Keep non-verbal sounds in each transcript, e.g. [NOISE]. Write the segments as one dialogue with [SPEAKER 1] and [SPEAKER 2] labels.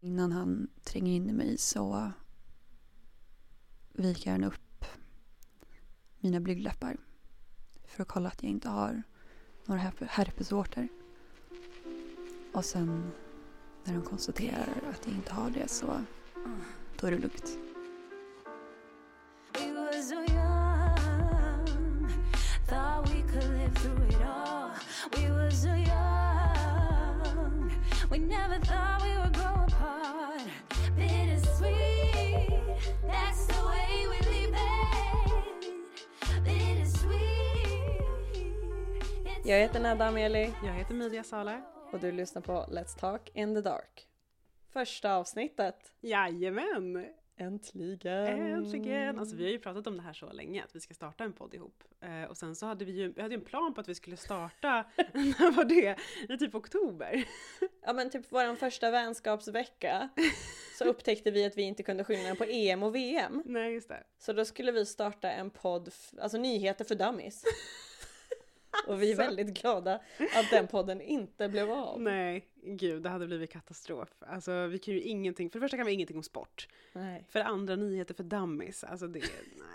[SPEAKER 1] Innan han tränger in i mig så viker han upp mina blygdläppar för att kolla att jag inte har några herpesvårtor. Och sen när han konstaterar att jag inte har det så då är det lugnt.
[SPEAKER 2] Jag heter Nedda Ameli
[SPEAKER 3] Jag heter Media Sala.
[SPEAKER 2] och du lyssnar på Let's Talk in the Dark. Första avsnittet.
[SPEAKER 3] Jajamän!
[SPEAKER 2] Äntligen!
[SPEAKER 3] Äntligen! Alltså vi har ju pratat om det här så länge, att vi ska starta en podd ihop. Eh, och sen så hade vi ju vi hade ju en plan på att vi skulle starta, [LAUGHS] [LAUGHS] när var det? I typ oktober.
[SPEAKER 2] Ja men typ vår första vänskapsvecka så upptäckte vi att vi inte kunde skillnaden på EM och VM.
[SPEAKER 3] Nej, just det.
[SPEAKER 2] Så då skulle vi starta en podd, alltså nyheter för dummies. Och vi är väldigt glada att den podden inte blev av.
[SPEAKER 3] Nej, gud, det hade blivit katastrof. Alltså vi kan ju ingenting, för det första kan vi ingenting om sport.
[SPEAKER 2] Nej.
[SPEAKER 3] För det andra nyheter för dummies. Alltså det,
[SPEAKER 2] Det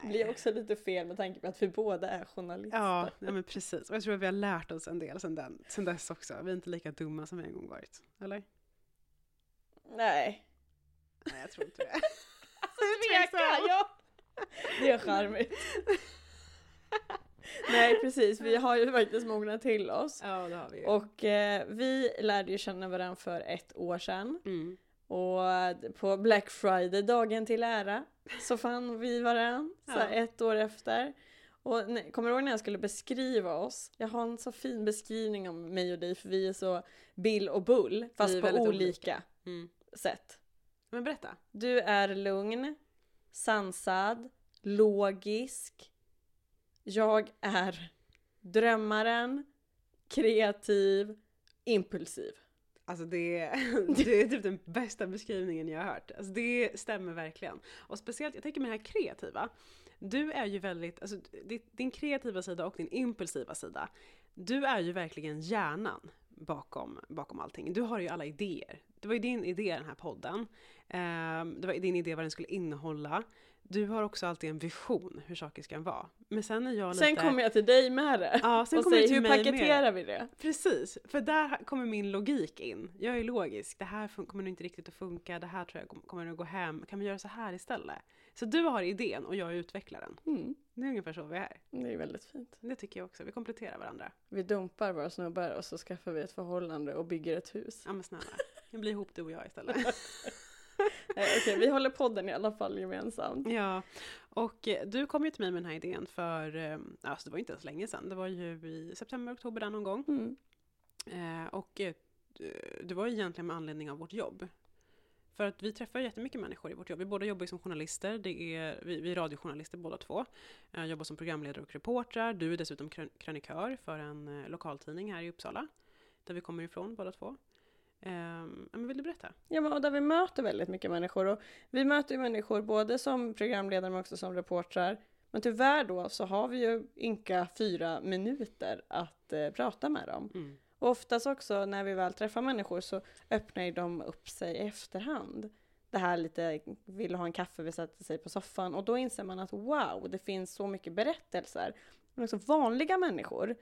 [SPEAKER 3] nej.
[SPEAKER 2] blir också lite fel med tanke på att vi båda är journalister.
[SPEAKER 3] Ja, ja, men precis. Och jag tror att vi har lärt oss en del sen, den, sen dess också. Vi är inte lika dumma som vi en gång varit. Eller?
[SPEAKER 2] Nej.
[SPEAKER 3] Nej, jag tror inte det. [LAUGHS]
[SPEAKER 2] Tveka, ja! Det är charmigt. [LAUGHS] [LAUGHS] Nej precis, vi har ju faktiskt mognat till oss.
[SPEAKER 3] Ja, det har vi ju.
[SPEAKER 2] Och eh, vi lärde ju känna varandra för ett år sedan.
[SPEAKER 3] Mm.
[SPEAKER 2] Och eh, på Black Friday, dagen till ära, så fann vi varandra så
[SPEAKER 3] Ja.
[SPEAKER 2] ett år efter. Och kommer du ihåg när jag skulle beskriva oss? Jag har en så fin beskrivning om mig och dig för vi är så Bill och Bull, fast på olika,
[SPEAKER 3] olika. Mm.
[SPEAKER 2] sätt.
[SPEAKER 3] Men berätta.
[SPEAKER 2] Du är lugn, sansad, logisk. Jag är drömmaren, kreativ, impulsiv.
[SPEAKER 3] Alltså det, [LAUGHS] det är typ den bästa beskrivningen jag har hört. Alltså det stämmer verkligen. Och speciellt, jag tänker med det här kreativa. Du är ju väldigt, alltså di- din kreativa sida och din impulsiva sida. Du är ju verkligen hjärnan bakom, bakom allting. Du har ju alla idéer. Det var ju din idé den här podden. Ehm, det var din idé vad den skulle innehålla. Du har också alltid en vision hur saker ska vara. Men sen är jag lite...
[SPEAKER 2] Sen kommer jag till dig med det.
[SPEAKER 3] Ja, sen
[SPEAKER 2] och
[SPEAKER 3] kommer
[SPEAKER 2] säger
[SPEAKER 3] till
[SPEAKER 2] hur
[SPEAKER 3] mig med
[SPEAKER 2] paketerar vi det?
[SPEAKER 3] Precis, för där kommer min logik in. Jag är logisk, det här kommer nog inte riktigt att funka, det här tror jag kom- kommer att gå hem, kan vi göra så här istället? Så du har idén och jag är utvecklaren.
[SPEAKER 2] Mm,
[SPEAKER 3] Det är ungefär så vi är.
[SPEAKER 2] det är väldigt fint.
[SPEAKER 3] Det tycker jag också, vi kompletterar varandra.
[SPEAKER 2] Vi dumpar våra snubbar och så skaffar vi ett förhållande och bygger ett hus.
[SPEAKER 3] Ja men snälla, vi blir ihop du och jag istället. [LAUGHS] [LAUGHS] [LAUGHS]
[SPEAKER 2] Okej, vi håller podden i alla fall gemensamt.
[SPEAKER 3] Ja, och eh, du kom ju till mig med den här idén för, eh, alltså det var inte ens länge sedan, det var ju i september, oktober där någon gång.
[SPEAKER 2] Mm.
[SPEAKER 3] Eh, och det var ju egentligen med anledning av vårt jobb. För att vi träffar jättemycket människor i vårt jobb. Vi båda jobbar ju som journalister, det är, vi, vi är radiojournalister båda två. Jag jobbar som programledare och reportrar. Du är dessutom krön- krönikör för en lokaltidning här i Uppsala. Där vi kommer ifrån båda två. Ehm, men vill du berätta?
[SPEAKER 2] Ja, men och där vi möter väldigt mycket människor. Och vi möter ju människor både som programledare men också som reportrar. Men tyvärr då så har vi ju ynka fyra minuter att eh, prata med dem.
[SPEAKER 3] Mm.
[SPEAKER 2] Och oftast också när vi väl träffar människor så öppnar ju de upp sig i efterhand. Det här lite, vill ha en kaffe, vi sätter sig på soffan och då inser man att wow, det finns så mycket berättelser. Men också vanliga människor.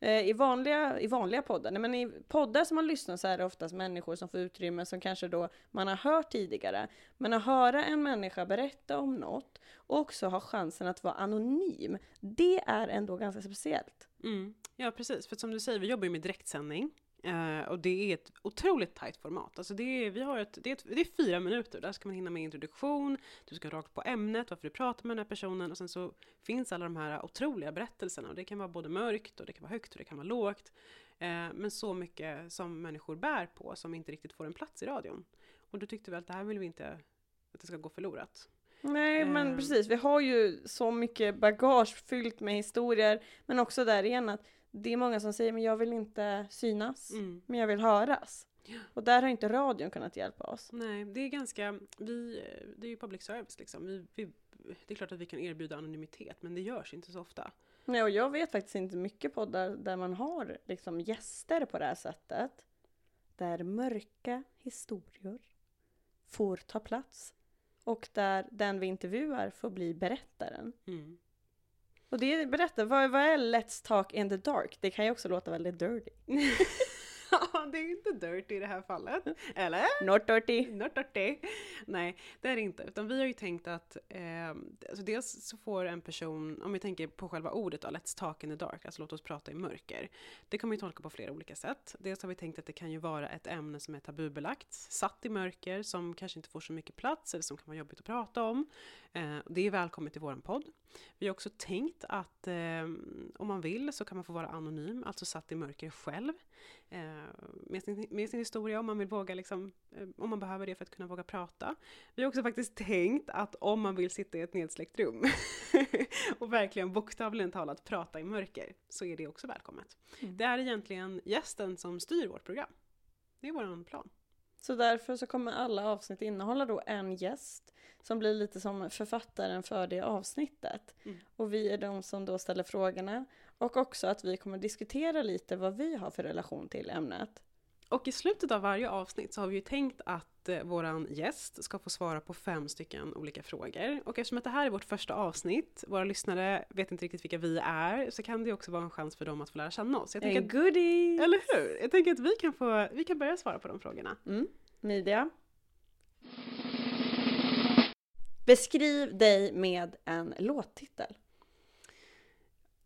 [SPEAKER 2] Eh, I vanliga, I vanliga poddar, nej, men i poddar som man lyssnar så är det oftast människor som får utrymme som kanske då man har hört tidigare. Men att höra en människa berätta om något och också ha chansen att vara anonym, det är ändå ganska speciellt.
[SPEAKER 3] Mm. Ja, precis. För som du säger, vi jobbar ju med direktsändning. Eh, och det är ett otroligt tajt format. Alltså det, är, vi har ett, det, är ett, det är fyra minuter. Där ska man hinna med introduktion, du ska rakt på ämnet, varför du pratar med den här personen och sen så finns alla de här otroliga berättelserna. Och det kan vara både mörkt och det kan vara högt och det kan vara lågt. Eh, men så mycket som människor bär på som inte riktigt får en plats i radion. Och då tyckte vi att det här vill vi inte att det ska gå förlorat.
[SPEAKER 2] Nej, men
[SPEAKER 3] Ehm.
[SPEAKER 2] precis. Vi har ju så mycket bagage fyllt med historier, men också där igen att det är många som säger men jag vill inte synas,
[SPEAKER 3] Mm.
[SPEAKER 2] men jag vill höras. Och där har inte radion kunnat hjälpa oss.
[SPEAKER 3] Nej, det är ganska, vi, det är ju public service liksom. Vi, vi, det är klart att vi kan erbjuda anonymitet, men det görs inte så ofta.
[SPEAKER 2] Nej, och jag vet faktiskt inte mycket poddar där man har liksom gäster på det här sättet. Där mörka historier får ta plats. Och där den vi intervjuar får bli berättaren.
[SPEAKER 3] Mm.
[SPEAKER 2] Och det berättar, vad, vad är Let's Talk in the Dark? Det kan ju också låta väldigt dirty. [LAUGHS]
[SPEAKER 3] Ja, det är inte dirty i det här fallet. Eller?
[SPEAKER 2] Not dirty.
[SPEAKER 3] Not dirty. Nej, det är det inte. Utan vi har ju tänkt att eh, alltså dels så får en person, om vi tänker på själva ordet då, let's talk in the dark, alltså låt oss prata i mörker. Det kan man ju tolka på flera olika sätt. Dels har vi tänkt att det kan ju vara ett ämne som är tabubelagt, satt i mörker, som kanske inte får så mycket plats eller som kan vara jobbigt att prata om. Eh, det är välkommet i våran podd. Vi har också tänkt att eh, om man vill så kan man få vara anonym, alltså satt i mörker själv. Eh, med, sin, med sin historia om man vill våga liksom, eh, om man behöver det för att kunna våga prata. Vi har också faktiskt tänkt att om man vill sitta i ett nedsläckt rum [LAUGHS] och verkligen bokstavligen talat prata i mörker så är det också välkommet.
[SPEAKER 2] Mm.
[SPEAKER 3] Det är egentligen gästen som styr vårt program. Det är vår plan.
[SPEAKER 2] Så därför så kommer alla avsnitt innehålla då en gäst som blir lite som författaren för det avsnittet.
[SPEAKER 3] Mm.
[SPEAKER 2] Och vi är de som då ställer frågorna. Och också att vi kommer diskutera lite vad vi har för relation till ämnet.
[SPEAKER 3] Och i slutet av varje avsnitt så har vi ju tänkt att eh, våran gäst ska få svara på fem stycken olika frågor. Och eftersom att det här är vårt första avsnitt, våra lyssnare vet inte riktigt vilka vi är, så kan det också vara en chans för dem att få lära känna oss. Jag tänker
[SPEAKER 2] En
[SPEAKER 3] att,
[SPEAKER 2] goodie!
[SPEAKER 3] eller hur? Jag tänker att vi kan, få, vi kan börja svara på de frågorna.
[SPEAKER 2] Mm. Media. Beskriv dig med en låttitel.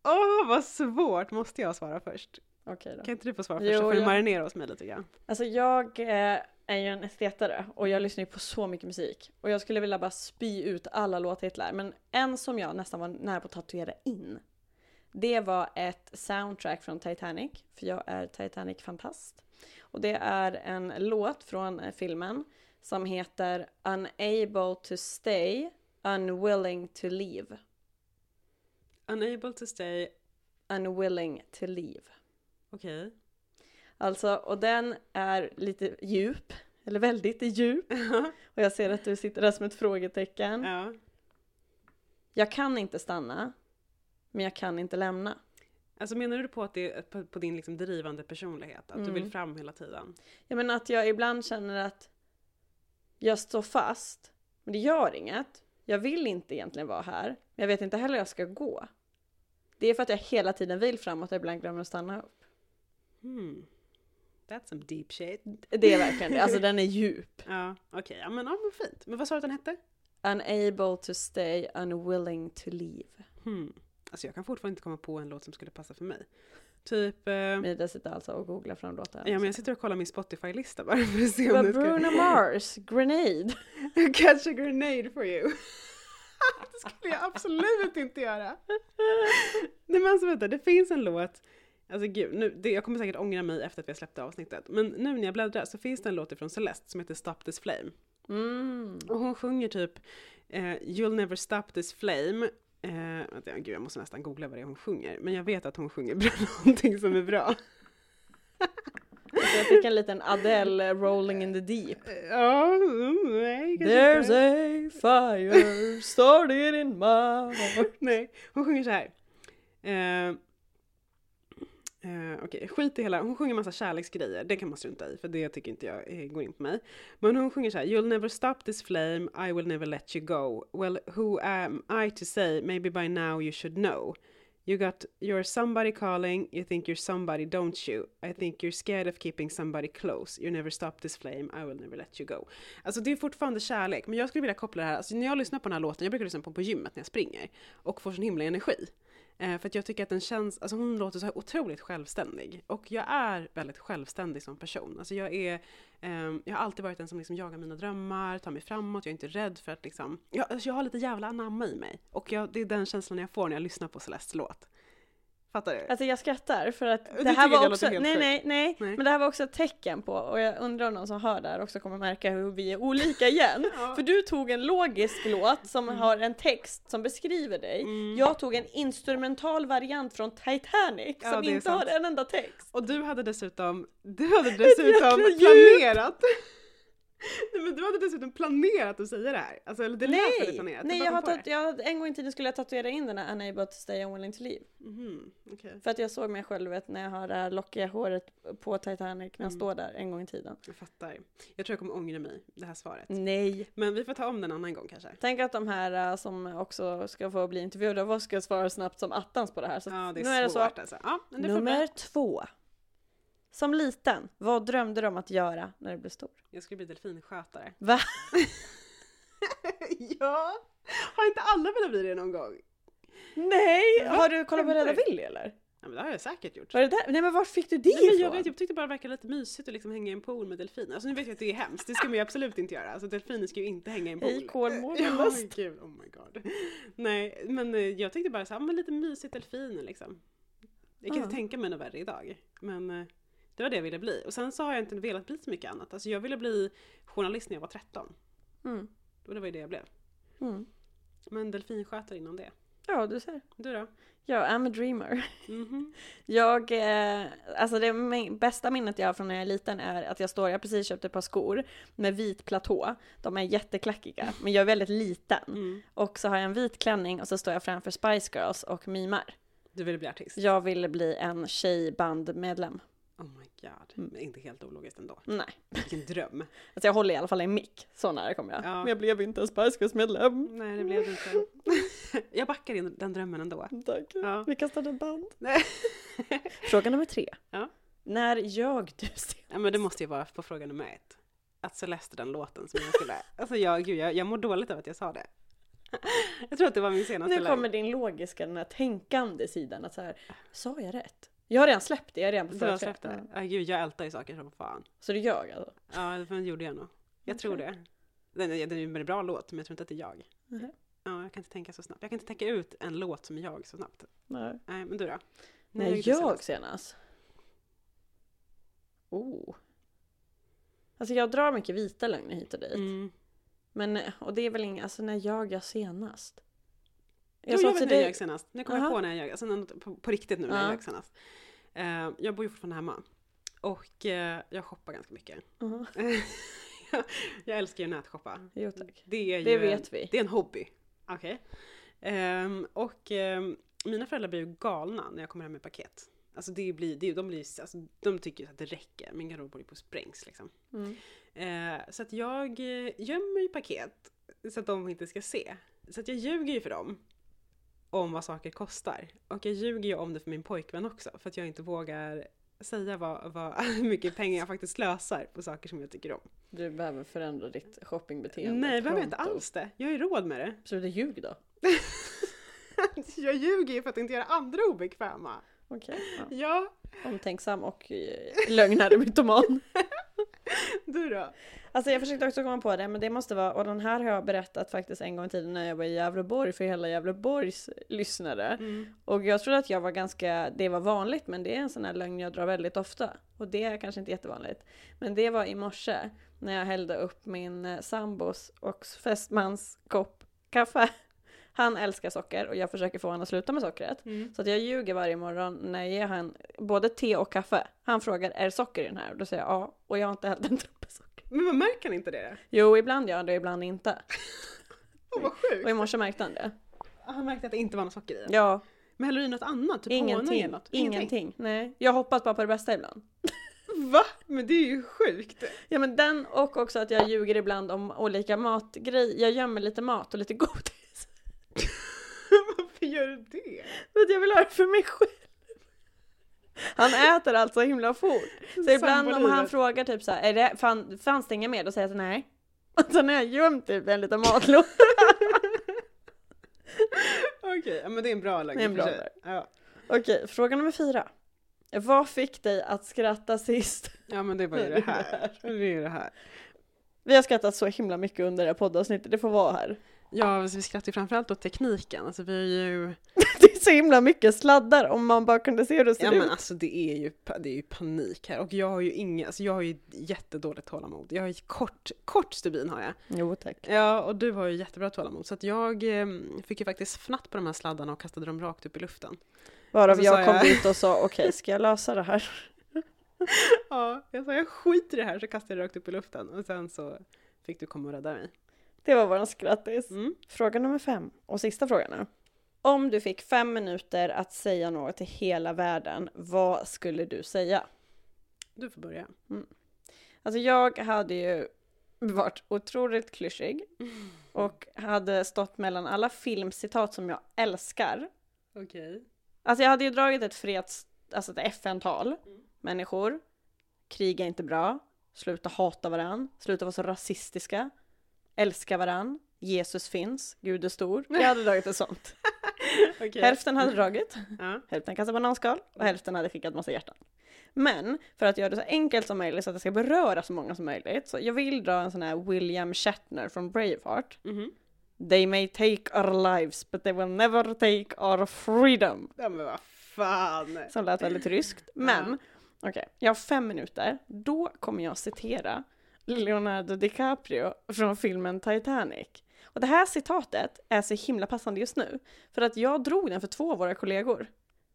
[SPEAKER 3] Åh, vad svårt! Måste jag svara först?
[SPEAKER 2] Okej då.
[SPEAKER 3] Kan inte du få svara
[SPEAKER 2] Jo,
[SPEAKER 3] först så får du marinera oss med lite grann.
[SPEAKER 2] Alltså jag eh, är ju en estetare och jag lyssnar ju på så mycket musik. Och jag skulle vilja bara spy ut alla låttitlar. Men en som jag nästan var nära på att tatuera in. Det var ett soundtrack från Titanic. För jag är Titanic-fantast. Och det är en låt från eh, filmen som heter Unable to stay, unwilling to leave.
[SPEAKER 3] Unable to stay,
[SPEAKER 2] Unwilling to leave.
[SPEAKER 3] okej.
[SPEAKER 2] Alltså, och den är lite djup. Eller väldigt djup. [LAUGHS] Och jag ser att du sitter där som ett frågetecken.
[SPEAKER 3] ja.
[SPEAKER 2] Jag kan inte stanna, men jag kan inte lämna.
[SPEAKER 3] Alltså menar du på att det är på, på din liksom drivande personlighet? Att du
[SPEAKER 2] Mm.
[SPEAKER 3] vill fram hela tiden?
[SPEAKER 2] Jag menar att jag ibland känner att jag står fast, men det gör inget. Jag vill inte egentligen vara här, men jag vet inte heller hur jag ska gå. Det är för att jag hela tiden vill framåt och ibland glömmer att stanna upp.
[SPEAKER 3] Hmm. That's some deep shit.
[SPEAKER 2] Det är verkligen det, alltså den är djup. [LAUGHS]
[SPEAKER 3] Ja, okej. Ja, men, ja, men fint. Men vad sa du att den hette?
[SPEAKER 2] Unable to stay, unwilling to leave.
[SPEAKER 3] Hmm. Alltså jag kan fortfarande inte komma på en låt som skulle passa för mig. Typ... Eh,
[SPEAKER 2] Mida sitter alltså och googlar fram låtar.
[SPEAKER 3] ja, men jag sitter och kollar min Spotify-lista bara för att se om det ska...
[SPEAKER 2] Bruno Mars, Grenade. [LAUGHS]
[SPEAKER 3] Catch a grenade for you. [LAUGHS] det skulle jag absolut inte göra. Nej men alltså vänta, det finns en låt, alltså gud, nu, det, jag kommer säkert ångra mig efter att vi har släppt avsnittet, men nu när jag bläddrar så finns det en låt från Celeste som heter Stop this flame.
[SPEAKER 2] Mm.
[SPEAKER 3] Och hon sjunger typ eh, You'll never stop this flame. Eh, vänta, gud, jag måste nästan googla vad det är hon sjunger, men jag vet att hon sjunger bra, [LAUGHS] någonting som är bra.
[SPEAKER 2] Så jag fick en liten Adele rolling in the deep.
[SPEAKER 3] Ja, nej
[SPEAKER 2] There's a fire started in my heart.
[SPEAKER 3] Nej, hon sjunger så här. Eh, eh, Okej, skit i hela, hon sjunger massa kärleksgrejer, det kan man strunta i för det tycker inte jag eh, går in på mig. Men hon sjunger så här, You'll never stop this flame, I will never let you go. Well, who am I to say, maybe by now you should know. You got, you're somebody calling, you think you're somebody, don't you? I think you're scared of keeping somebody close. You never stop this flame, I will never let you go. Alltså det är fortfarande kärlek, men jag skulle vilja koppla det här, alltså när jag lyssnar på den här låten, jag brukar lyssna på den på gymmet när jag springer, och får sån himla energi. Eh, för att jag tycker att den känns, alltså hon låter så här otroligt självständig. Och jag är väldigt självständig som person. Alltså jag är, eh, jag har alltid varit den som liksom jagar mina drömmar, tar mig framåt, jag är inte rädd för att liksom, jag, alltså jag har lite jävla anamma i mig. Och jag, det är den känslan jag får när jag lyssnar på Celestes låt. Fattar du?
[SPEAKER 2] Alltså jag skrattar för att det här var också, nej, nej nej
[SPEAKER 3] Nej.
[SPEAKER 2] men det här var också ett tecken på och jag undrar om någon som hör det här också kommer märka hur vi är olika igen. [LAUGHS]
[SPEAKER 3] Ja.
[SPEAKER 2] För du tog en logisk låt som har en text som beskriver dig.
[SPEAKER 3] Mm.
[SPEAKER 2] Jag tog en instrumental variant från Titanic
[SPEAKER 3] Ja,
[SPEAKER 2] som inte har
[SPEAKER 3] sant.
[SPEAKER 2] en enda text.
[SPEAKER 3] Och du hade dessutom, du hade [LAUGHS] dessutom planerat. [LAUGHS] Nej men du hade dessutom planerat att säga det här. Alltså eller det lät väldigt planerat.
[SPEAKER 2] Nej jag har tat- jag, en gång i tiden skulle jag tatuera in den här unable to stay unwilling to leave.
[SPEAKER 3] Mhm, okej.
[SPEAKER 2] För att jag såg mig själv vet, när jag har det här lockiga håret på Titanic när jag
[SPEAKER 3] Mm.
[SPEAKER 2] står där en gång i tiden.
[SPEAKER 3] Jag fattar. Jag tror jag kommer ångra mig, det här svaret.
[SPEAKER 2] Nej!
[SPEAKER 3] Men vi får ta om den en annan gång kanske.
[SPEAKER 2] Tänk att de här äh, som också ska få bli intervjuade av oss ska svara snabbt som attans på det här. Så
[SPEAKER 3] Ja, det är
[SPEAKER 2] nu är det så.
[SPEAKER 3] svårt alltså. Ja, det
[SPEAKER 2] Nummer två. Som liten, vad drömde du om att göra när du blev stor?
[SPEAKER 3] Jag skulle bli delfinskötare.
[SPEAKER 2] Va? [LAUGHS]
[SPEAKER 3] ja! Har inte alla velat bli det någon gång?
[SPEAKER 2] Nej! Har du kollat på Rädda? Willy eller?
[SPEAKER 3] Ja men det har jag säkert gjort.
[SPEAKER 2] Var det där? Nej men var fick du det
[SPEAKER 3] Nej,
[SPEAKER 2] ifrån?
[SPEAKER 3] jag vet, jag tyckte bara det verkade lite mysigt att liksom hänga i en pool med delfiner. Alltså nu vet jag att det är hemskt, det ska man ju absolut inte göra. Alltså delfiner ska ju inte hänga i en pool.
[SPEAKER 2] I Kolmården
[SPEAKER 3] Ja, gud, oh my god. Nej, men eh, jag tyckte bara så här, men lite mysigt delfiner liksom. Jag kan
[SPEAKER 2] Ja.
[SPEAKER 3] inte tänka mig något värre idag. Men eh, det var det jag ville bli. Och sen så har jag inte velat bli så mycket annat. Alltså jag ville bli journalist när jag var 13.
[SPEAKER 2] Mm.
[SPEAKER 3] Och det var ju det jag blev.
[SPEAKER 2] Mm.
[SPEAKER 3] Men delfinskötare innan det.
[SPEAKER 2] Ja, du ser.
[SPEAKER 3] Du då?
[SPEAKER 2] Ja, I'm a dreamer. [LAUGHS]
[SPEAKER 3] Mhm.
[SPEAKER 2] Jag, eh, alltså det bästa minnet jag har från när jag är liten är att jag står, jag precis köpt ett par skor med vit platå. De är jätteklackiga, men jag är väldigt liten.
[SPEAKER 3] Mm.
[SPEAKER 2] Och så har jag en vit klänning och så står jag framför Spice Girls och mimar.
[SPEAKER 3] Du ville bli artist?
[SPEAKER 2] Jag ville bli en tjejbandmedlem.
[SPEAKER 3] Oh my god.
[SPEAKER 2] Mm.
[SPEAKER 3] Inte helt ologiskt ändå.
[SPEAKER 2] Nej,
[SPEAKER 3] Vilken dröm. [LAUGHS]
[SPEAKER 2] alltså jag håller i alla fall en mick. Så nära kom jag.
[SPEAKER 3] Ja.
[SPEAKER 2] Men jag blev inte en Spice Girls medlem.
[SPEAKER 3] Nej, det blev det inte. [LAUGHS] jag backar in den drömmen ändå.
[SPEAKER 2] Tack.
[SPEAKER 3] Ja.
[SPEAKER 2] Vi kastade band. [LAUGHS] Fråga nummer tre.
[SPEAKER 3] Ja.
[SPEAKER 2] När ljög du senast?
[SPEAKER 3] ja, men det måste ju vara på fråga nummer ett. Att Celeste den låten som jag skulle... Alltså jag, gud, jag, jag mår dåligt av att jag sa det. Jag tror att det var min senaste
[SPEAKER 2] Nu kommer din logiska, den här tänkande sidan att så här, sa jag rätt? Jag har redan släppt det, jag har redan
[SPEAKER 3] Du har släppt det?
[SPEAKER 2] Ja.
[SPEAKER 3] Ja, gud, jag ältar ju saker som fan.
[SPEAKER 2] Så det ljög alltså?
[SPEAKER 3] Ja, det gjorde jag nog. Jag tror det. Den är, den är en bra låt, men jag tror inte att det är jag.
[SPEAKER 2] Mhm.
[SPEAKER 3] Ja, jag kan inte tänka så snabbt. Jag kan inte tänka ut en låt som är jag så snabbt.
[SPEAKER 2] Nej.
[SPEAKER 3] Nej, men du då?
[SPEAKER 2] När
[SPEAKER 3] du
[SPEAKER 2] jag
[SPEAKER 3] senast?
[SPEAKER 2] senast? Oh. Alltså jag drar mycket vita lögner hit och dit.
[SPEAKER 3] Mm.
[SPEAKER 2] Men, och det är väl inget, alltså när jag jag senast?
[SPEAKER 3] Jag,
[SPEAKER 2] sa
[SPEAKER 3] jag vet när jag ljög senast. Nu kommer
[SPEAKER 2] Aha.
[SPEAKER 3] jag på när jag ljög. Alltså på, på riktigt nu när
[SPEAKER 2] Ja.
[SPEAKER 3] jag ljög senast. Eh, jag bor ju fortfarande hemma. Och eh, jag shoppar ganska mycket.
[SPEAKER 2] Ja, [LAUGHS]
[SPEAKER 3] jag älskar ju nätshoppa.
[SPEAKER 2] jo tack.
[SPEAKER 3] Det är ju
[SPEAKER 2] Det
[SPEAKER 3] en,
[SPEAKER 2] vet vi.
[SPEAKER 3] Det är en hobby. Okej. Ehm, och ehm, mina föräldrar blir ju galna när jag kommer hem med paket. Alltså det blir, det, de, blir, alltså, de tycker ju att det räcker. Min garderob håller på att sprängs liksom.
[SPEAKER 2] Mm.
[SPEAKER 3] Eh, så att jag gömmer ju paket så att de inte ska se. Så att jag ljuger ju för dem om vad saker kostar. Och jag ljuger ju om det för min pojkvän också för att jag inte vågar säga vad, vad, [LAUGHS] mycket pengar jag faktiskt slösar på saker som jag tycker om.
[SPEAKER 2] Du behöver förändra ditt shoppingbeteende.
[SPEAKER 3] Nej, det behöver jag inte alls det. Jag har ju råd med det.
[SPEAKER 2] Så det är ljug då? [LAUGHS]
[SPEAKER 3] jag ljuger ju för att inte göra andra obekväma.
[SPEAKER 2] Okej. Ja.
[SPEAKER 3] Ja,
[SPEAKER 2] Omtänksam och eh, lögnare mytoman. [LAUGHS] [LAUGHS]
[SPEAKER 3] du då?
[SPEAKER 2] Alltså jag försökte också komma på det, men det måste vara, och den här har jag berättat faktiskt en gång i tiden när jag var i Gävleborg för hela Gävleborgs lyssnare.
[SPEAKER 3] Mm.
[SPEAKER 2] Och jag trodde att jag var ganska, det var vanligt, men det är en sån här lögn jag drar väldigt ofta. Och det är kanske inte jättevanligt. Men det var i morse när jag hällde upp min eh, sambos och fästmans kopp kaffe. Han älskar socker och jag försöker få honom att sluta med sockret.
[SPEAKER 3] Mm.
[SPEAKER 2] Så att jag ljuger varje morgon när jag ger han både te och kaffe. Han frågar, är det socker i den här? Och då säger jag ja, och jag har inte hällt en droppe socker.
[SPEAKER 3] Men man märker han inte det?
[SPEAKER 2] Jo, ibland gör han det, ibland inte. [LAUGHS]
[SPEAKER 3] Åh vad sjukt!
[SPEAKER 2] Och i morse märkte han det.
[SPEAKER 3] Han märkte att det inte var något socker i den.
[SPEAKER 2] Ja,
[SPEAKER 3] Men häller du i något annat? Typ honung
[SPEAKER 2] ingenting.
[SPEAKER 3] eller något?
[SPEAKER 2] Ingenting. Nej, jag hoppas bara på det bästa ibland. [LAUGHS]
[SPEAKER 3] Va? Men det är ju sjukt!
[SPEAKER 2] Ja men den och också att jag ljuger ibland om olika matgrejer. Jag gömmer lite mat och lite [LAUGHS] godis. [LAUGHS]
[SPEAKER 3] Varför gör du det?
[SPEAKER 2] För att jag vill ha det för mig själv. Han äter alltså himla fort. Så ibland om han frågar typ så här, är det, fan, fanns det inga mer? Då säger jag så nej. [LAUGHS] Och sen har jag gömt typ en liten matlåda. [LAUGHS]
[SPEAKER 3] Okej, ja, men det är en bra lögn
[SPEAKER 2] Det är en bra.
[SPEAKER 3] Ja.
[SPEAKER 2] Okej, fråga nummer fyra. Vad fick dig att skratta sist?
[SPEAKER 3] ja, men det var ju det här. Det är det här.
[SPEAKER 2] Vi har skrattat så himla mycket under det här poddavsnittet, det får vara här.
[SPEAKER 3] Ja, alltså, vi skrattar ju framförallt åt tekniken. Alltså vi är ju... [LAUGHS]
[SPEAKER 2] Det är så himla mycket sladdar om man bara kunde se hur det ser
[SPEAKER 3] Ja
[SPEAKER 2] ut.
[SPEAKER 3] men alltså det är ju, det är ju panik här och jag har ju inga, alltså jag har ju jättedåligt tålamod. Jag har ju kort, kort stubin har jag.
[SPEAKER 2] Jo tack.
[SPEAKER 3] Ja och du har ju jättebra tålamod så att jag eh, fick ju faktiskt fnatt på de här sladdarna och kastade dem rakt upp i luften.
[SPEAKER 2] Varav jag kom
[SPEAKER 3] jag-
[SPEAKER 2] dit och sa okej, ska jag lösa det här? [LAUGHS]
[SPEAKER 3] ja, jag sa jag skiter i det här så kastade jag det rakt upp i luften och sen så fick du komma och rädda mig.
[SPEAKER 2] Det var våran skrattis.
[SPEAKER 3] Mm.
[SPEAKER 2] Fråga nummer fem och sista frågan nu. Om du fick fem minuter att säga något till hela världen, vad skulle du säga?
[SPEAKER 3] Du får börja.
[SPEAKER 2] Alltså jag hade ju varit otroligt klyschig [LAUGHS] och hade stått mellan alla filmcitat som jag älskar.
[SPEAKER 3] Okej.
[SPEAKER 2] Alltså jag hade ju dragit ett freds, alltså ett FN-tal. Människor, krig är inte bra, sluta hata varann, sluta vara så rasistiska, älska varann, Jesus finns, Gud är stor. Jag hade dragit ett sånt. [LAUGHS]
[SPEAKER 3] Okej.
[SPEAKER 2] Hälften hade dragit,
[SPEAKER 3] Ja.
[SPEAKER 2] hälften kastat bananskal och hälften hade skickat massa hjärtan. Men för att göra det så enkelt som möjligt så att det ska beröra så många som möjligt, så jag vill dra en sån här William Shatner från Braveheart.
[SPEAKER 3] Mhm.
[SPEAKER 2] They may take our lives but they will never take our freedom.
[SPEAKER 3] Ja men vad fan.
[SPEAKER 2] Som lät väldigt ryskt. Men, okej, jag har fem minuter. Då kommer jag citera Leonardo DiCaprio från filmen Titanic. Och det här citatet är så himla passande just nu. För att jag drog den för två av våra kollegor.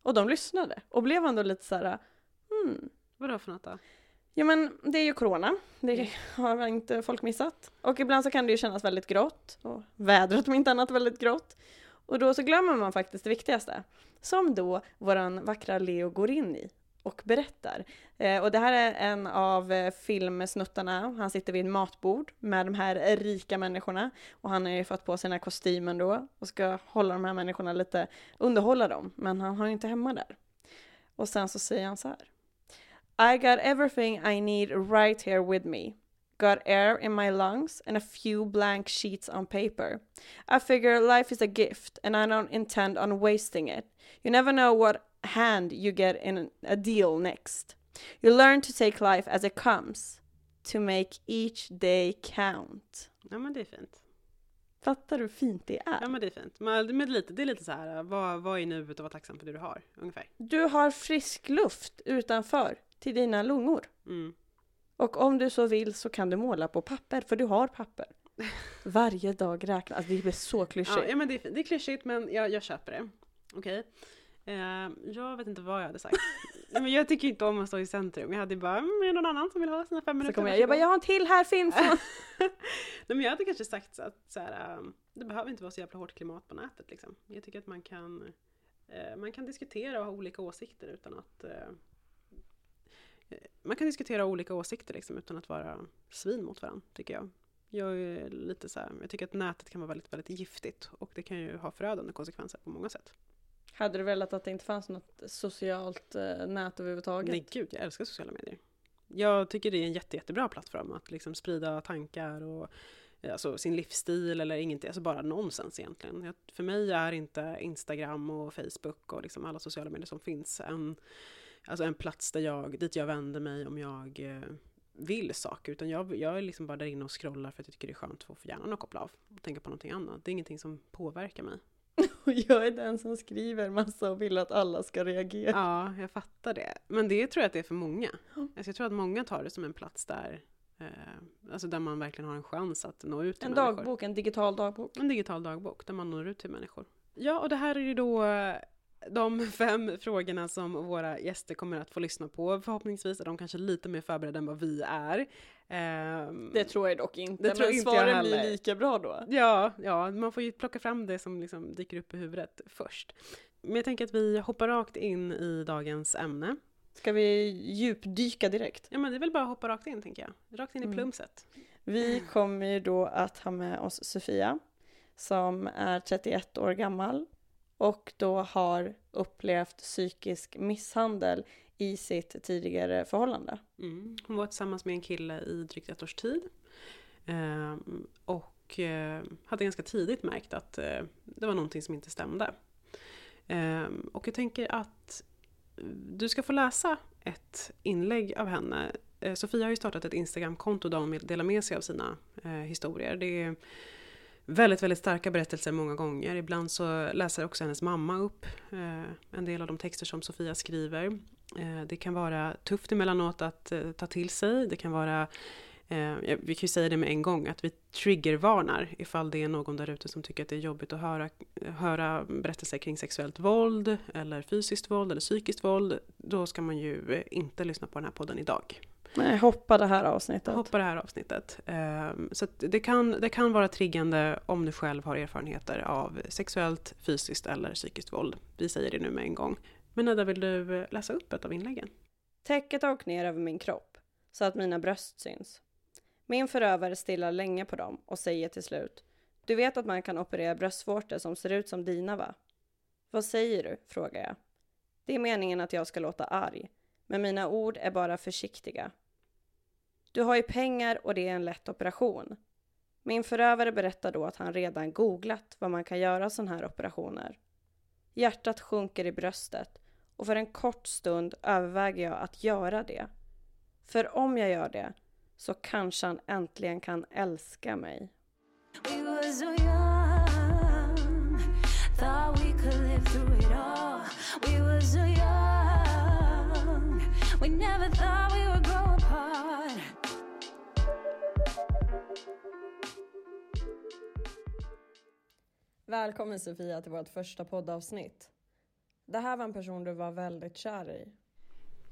[SPEAKER 2] Och de lyssnade. Och blev ändå lite så här, hmm.
[SPEAKER 3] Vadå för något då?
[SPEAKER 2] Ja men det är ju corona. Det har inte folk missat. Och ibland så kan det ju kännas väldigt grått. Och vädret om inte annat väldigt grått. Och då så glömmer man faktiskt det viktigaste. Som då våran vackra Leo går in i och berättar. Eh, och det här är en av eh, filmsnuttarna. Han sitter vid ett matbord med de här rika människorna. Och han har ju fått på sig den här kostymen då och ska hålla de här människorna lite, underhålla dem. Men han har ju inte hemma där. Och sen så säger han så här. I got everything I need right here with me. Got air in my lungs and a few blank sheets on paper. I figure life is a gift and I don't intend on wasting it. You never know what hand you get in a deal next. You learn to take life as it comes. To make each day count.
[SPEAKER 3] Ja men det är fint.
[SPEAKER 2] Fattar du hur fint det är?
[SPEAKER 3] Ja men det är fint. Men, men lite, det är lite så här, vad, vad är nuet och var tacksam för det du har, ungefär.
[SPEAKER 2] Du har frisk luft utanför till dina lungor.
[SPEAKER 3] Mm.
[SPEAKER 2] Och om du så vill så kan du måla på papper, för du har papper. [LAUGHS] Varje dag räknas. Alltså det blir så klyschigt.
[SPEAKER 3] Ja, ja men det är, det är klyschigt men jag, jag köper det. Okej. Eh, jag vet inte vad jag hade sagt. [LAUGHS] Men jag tycker inte om att stå i centrum. Jag hade bara, mm, är det någon annan som vill ha sina fem
[SPEAKER 2] så
[SPEAKER 3] minuter?
[SPEAKER 2] kommer jag, jag bara,
[SPEAKER 3] Varsågod."
[SPEAKER 2] jag har en till här finns. [LAUGHS]
[SPEAKER 3] Nej men jag hade kanske sagt så att så här, um, det behöver inte vara så jävla hårt klimat på nätet liksom. Jag tycker att man kan, eh, man kan diskutera och ha olika åsikter utan att eh, eh, man kan diskutera olika åsikter liksom utan att vara svin mot varandra, tycker jag. Jag är lite så här, jag tycker att nätet kan vara väldigt, väldigt giftigt och det kan ju ha förödande konsekvenser på många sätt.
[SPEAKER 2] Hade du velat att det inte fanns något socialt eh, nät överhuvudtaget?
[SPEAKER 3] Nej gud, jag älskar sociala medier. Jag tycker det är en jätte, jättebra plattform att liksom sprida tankar och eh, alltså, sin livsstil eller ingenting, alltså bara nonsens egentligen. Jag, för mig är inte Instagram och Facebook och liksom alla sociala medier som finns en, alltså en plats där jag, dit jag vänder mig om jag eh, vill saker, utan jag, jag är liksom bara där inne och scrollar för att jag tycker det är skönt att få hjärnan att koppla av och tänka på någonting annat. Det är ingenting som påverkar mig. [LAUGHS]
[SPEAKER 2] Och jag är den som skriver massa och vill att alla ska reagera.
[SPEAKER 3] Ja, jag fattar det. Men det tror jag att det är för många. Alltså jag tror att många tar det som en plats där, eh, alltså där man verkligen har en chans att nå ut till
[SPEAKER 2] En
[SPEAKER 3] människor.
[SPEAKER 2] dagbok, en digital dagbok.
[SPEAKER 3] En digital dagbok där man når ut till människor. Ja, och det här är ju då eh, de [LAUGHS] fem frågorna som våra gäster kommer att få lyssna på. Förhoppningsvis är de kanske lite mer förberedda än vad vi är. Ehm,
[SPEAKER 2] Det tror jag dock inte.
[SPEAKER 3] Det tror
[SPEAKER 2] men
[SPEAKER 3] inte jag
[SPEAKER 2] svaren blir lika bra då.
[SPEAKER 3] Ja, ja, man får ju plocka fram det som liksom dyker upp i huvudet först. Men jag tänker att vi hoppar rakt in i dagens ämne.
[SPEAKER 2] Ska vi djupdyka direkt?
[SPEAKER 3] Ja men det är väl bara att hoppa rakt in tänker jag. Rakt in i
[SPEAKER 2] Mm.
[SPEAKER 3] plumset.
[SPEAKER 2] Vi kommer ju då att ha med oss Sofia som är 31 år gammal och då har upplevt psykisk misshandel i sitt tidigare förhållande.
[SPEAKER 3] Mm. Hon var tillsammans med en kille i drygt ett års tid. Eh, och eh, hade ganska tidigt märkt att eh, det var någonting som inte stämde. Ehm, och jag tänker att du ska få läsa ett inlägg av henne. Eh, Sofia har ju startat ett Instagramkonto där hon delar med sig av sina eh, historier. Det är väldigt, väldigt starka berättelser många gånger. Ibland så läser också hennes mamma upp eh, en del av de texter som Sofia skriver. Eh, det kan vara tufft emellanåt att eh, ta till sig. Det kan vara Eh, vi kan ju säga det med en gång, att vi triggervarnar ifall det är någon där ute som tycker att det är jobbigt att höra, höra berättelser kring sexuellt våld, eller fysiskt våld, eller psykiskt våld. Då ska man ju inte lyssna på den här podden idag.
[SPEAKER 2] Nej, hoppa det här avsnittet.
[SPEAKER 3] Hoppa det här avsnittet. Um, så det, kan, det kan vara triggande om du själv har erfarenheter av sexuellt, fysiskt eller psykiskt våld. Vi säger det nu med en gång. Men Nedda, vill du eh, läsa upp ett av inläggen?
[SPEAKER 2] Täcket har åkt ner över min kropp så att mina bröst syns. Min förövare stillar länge på dem och säger till slut Du vet att man kan operera bröstvårtor som ser ut som dina va? Vad säger du? frågar jag. Det är meningen att jag ska låta arg, men mina ord är bara försiktiga. Du har ju pengar och det är en lätt operation. Min förövare berättar då att han redan googlat vad man kan göra sådana här operationer. Hjärtat sjunker i bröstet och för en kort stund överväger jag att göra det. För om jag gör det så kanske han äntligen kan älska mig.
[SPEAKER 4] We were so young, thought we could live through it all. We were so young, we never thought we would grow apart.
[SPEAKER 2] Välkommen Sofia till vårt första poddavsnitt. Det här var en person du var väldigt kär i.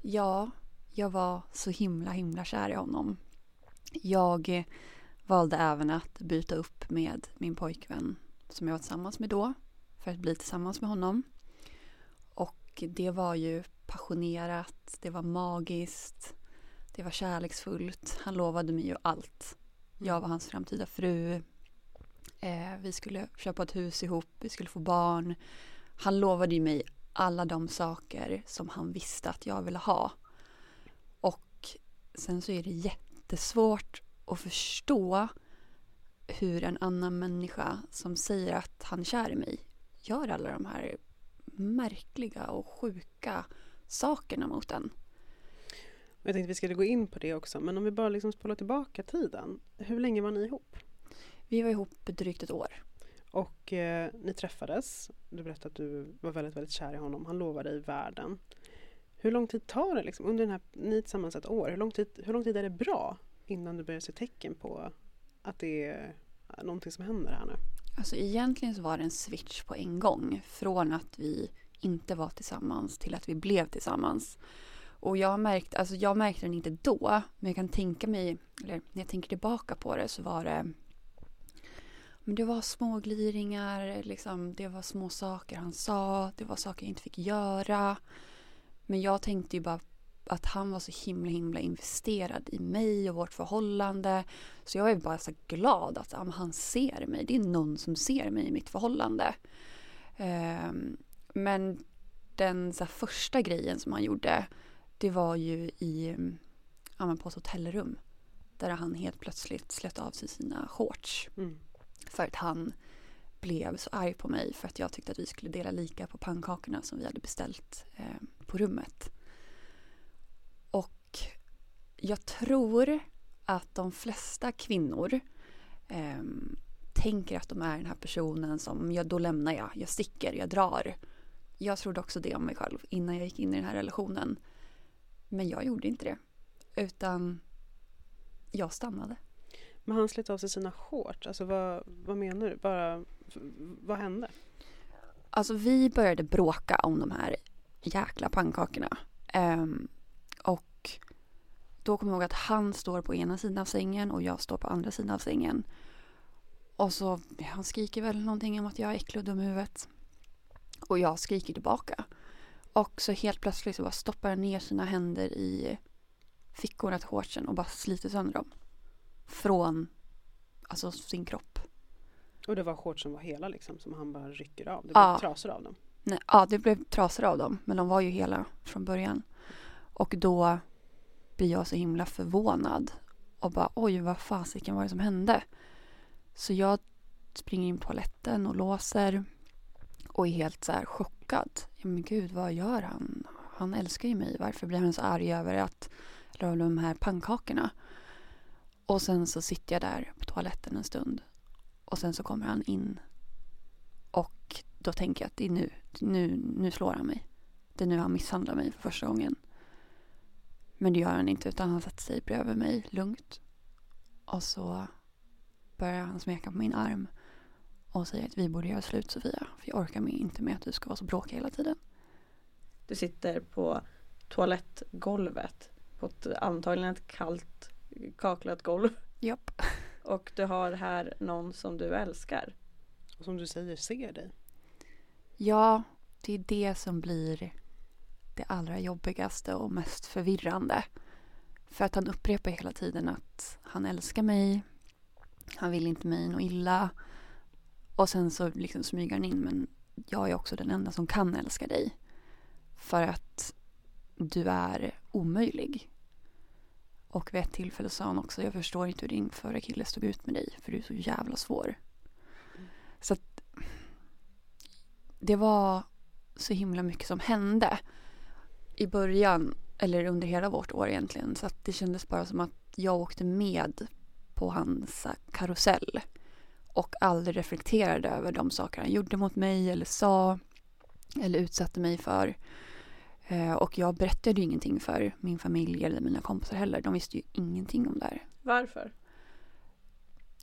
[SPEAKER 1] Ja, jag var så himla himla kär i honom. Jag eh, valde även att byta upp med min pojkvän som jag var tillsammans med då för att bli tillsammans med honom. Och det var ju passionerat, det var magiskt, det var kärleksfullt. Han lovade mig ju allt. Jag var hans framtida fru. Eh, vi skulle köpa ett hus ihop, vi skulle få barn. Han lovade ju mig alla de saker som han visste att jag ville ha. Och sen så är det jättesvårt att förstå hur en annan människa som säger att han är kär i mig gör alla de här märkliga och sjuka sakerna mot en.
[SPEAKER 3] Jag tänkte vi skulle gå in på det också, men om vi bara liksom spolar tillbaka tiden. Hur länge var ni ihop?
[SPEAKER 1] Vi var ihop drygt ett år.
[SPEAKER 3] Och eh, ni träffades. Du berättade att du var väldigt, väldigt kär i honom. Han lovade dig världen. Hur lång tid tar det liksom, under den här, ni är tillsammans ett år, hur lång, tid, hur lång tid är det bra innan du börjar se tecken på att det är eh, någonting som händer här nu?
[SPEAKER 1] Alltså egentligen så var det en switch på en gång. Från att vi inte var tillsammans till att vi blev tillsammans. Och jag märkte, alltså jag märkte den inte då, men jag kan tänka mig, eller när jag tänker tillbaka på det så var det men det var små gliringar, liksom, det var små saker han sa, det var saker jag inte fick göra. Men jag tänkte ju bara att han var så himla himla investerad i mig och vårt förhållande. Så jag är bara så glad att ja, han ser mig. Det är någon som ser mig i mitt förhållande. Um, men den så här, första grejen som han gjorde det var ju i, ja, på ett hotellrum. Där han helt plötsligt slöt av sig sina shorts.
[SPEAKER 3] Mm.
[SPEAKER 1] För att han blev så arg på mig för att jag tyckte att vi skulle dela lika på pannkakorna som vi hade beställt eh, på rummet. Och jag tror att de flesta kvinnor eh, tänker att de är den här personen som, ja då lämnar jag, jag sticker, jag drar. Jag trodde också det om mig själv innan jag gick in i den här relationen. Men jag gjorde inte det. Utan jag stannade.
[SPEAKER 3] Men han slet av sig sina shorts, alltså vad, vad menar du? Bara, vad hände?
[SPEAKER 1] Alltså vi började bråka om de här jäkla pannkakorna. Um, och då kommer jag ihåg att han står på ena sidan av sängen och jag står på andra sidan av sängen. Och så, han skriker väl någonting om att jag är äcklig och dum i huvudet. Och jag skriker tillbaka. Och så helt plötsligt så bara stoppar han ner sina händer i fickorna till shortsen och bara sliter sönder dem. Från alltså sin kropp.
[SPEAKER 3] Och det var shorts som var hela liksom, som han bara rycker av? Det blev
[SPEAKER 1] Ja.
[SPEAKER 3] trasor av dem?
[SPEAKER 1] Nej, ja, det blev trasor av dem, men de var ju hela från början. Och då blir jag så himla förvånad och bara oj, vad fasiken var det som hände? Så jag springer in på toaletten och låser och är helt så här chockad. Ja, men gud, vad gör han? Han älskar ju mig. Varför blir han så arg över att över de här pannkakorna? Och sen så sitter jag där på toaletten en stund och sen så kommer han in och då tänker jag att det är nu, nu, nu slår han mig. Det är nu han misshandlar mig för första gången. Men det gör han inte utan han sätter sig bredvid mig lugnt. Och så börjar han smeka på min arm och säger att vi borde göra slut Sofia. För jag orkar inte med att du ska vara så bråkig hela tiden.
[SPEAKER 2] Du sitter på toalettgolvet. På ett, antagligen ett kallt kaklat golv.
[SPEAKER 1] Japp.
[SPEAKER 2] Och du har här någon som du älskar.
[SPEAKER 3] Och som du säger, ser dig.
[SPEAKER 1] Ja, det är det som blir det allra jobbigaste och mest förvirrande. För att han upprepar hela tiden att han älskar mig, han vill inte mig något illa. Och sen så liksom smyger han in, men jag är också den enda som kan älska dig. För att du är omöjlig. Och vid ett tillfälle sa han också, jag förstår inte hur din förra kille stod ut med dig, för du är så jävla svår. Så att det var så himla mycket som hände i början, eller under hela vårt år egentligen. Så att det kändes bara som att jag åkte med på hans karusell och aldrig reflekterade över de saker han gjorde mot mig eller sa eller utsatte mig för. Eh, och jag berättade ju ingenting för min familj eller mina kompisar heller. De visste ju ingenting om det här.
[SPEAKER 2] Varför?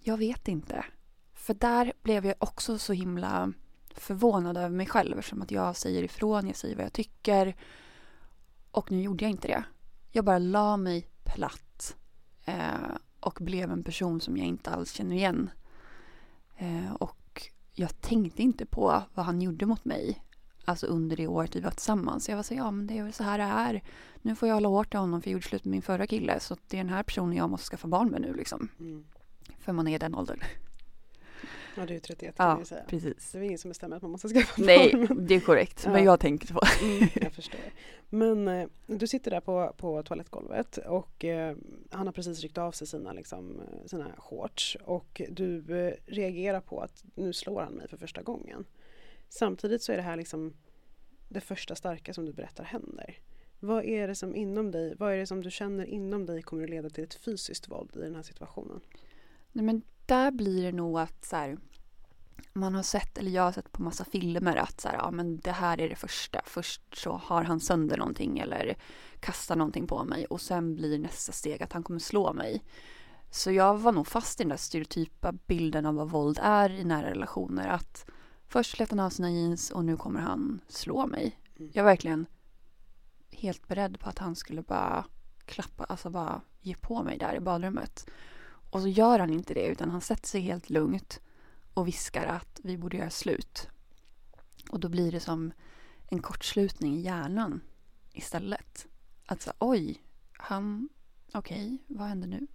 [SPEAKER 1] Jag vet inte. För där blev jag också så himla förvånad över mig själv eftersom att jag säger ifrån, jag säger vad jag tycker. Och nu gjorde jag inte det. Jag bara la mig platt eh, och blev en person som jag inte alls känner igen. Eh, och jag tänkte inte på vad han gjorde mot mig. Alltså under det året vi var tillsammans. Jag var så ja men det är väl så här det är. Nu får jag hålla hårt till honom för jag gjorde slut med min förra kille. Så det är den här personen jag måste skaffa barn med nu liksom.
[SPEAKER 3] Mm.
[SPEAKER 1] För man är i den åldern.
[SPEAKER 3] Ja, du är 31 kan
[SPEAKER 1] Ja,
[SPEAKER 3] ju säga.
[SPEAKER 1] precis.
[SPEAKER 3] Det är ingen som bestämmer att man måste skaffa
[SPEAKER 1] Nej,
[SPEAKER 3] barn. men-
[SPEAKER 1] det är korrekt.
[SPEAKER 3] Ja.
[SPEAKER 1] Men jag tänker så.
[SPEAKER 3] Mm, jag förstår. Men eh, du sitter där på, på toalettgolvet och eh, han har precis ryckt av sig sina, liksom, eh, sina shorts och du eh, reagerar på att nu slår han mig för första gången. Samtidigt så är det här liksom det första starka som du berättar händer. Vad är det som inom dig, vad är det som du känner inom dig kommer att leda till ett fysiskt våld i den här situationen?
[SPEAKER 1] Nej, men där blir det nog att så här, man har sett, eller jag har sett på massa filmer att så här, ja, men det här är det första. Först så har han sönder någonting eller kastar någonting på mig och sen blir nästa steg att han kommer slå mig. Så jag var nog fast i den där stereotypa bilden av vad våld är i nära relationer. Att först slet han av sina jeans och nu kommer han slå mig.
[SPEAKER 3] Mm.
[SPEAKER 1] Jag var verkligen helt beredd på att han skulle bara klappa, alltså bara ge på mig där i badrummet. Och så gör han inte det utan han sätter sig helt lugnt och viskar att vi borde göra slut. Och då blir det som en kortslutning i hjärnan istället. Att så, oj, han, okej, vad händer nu?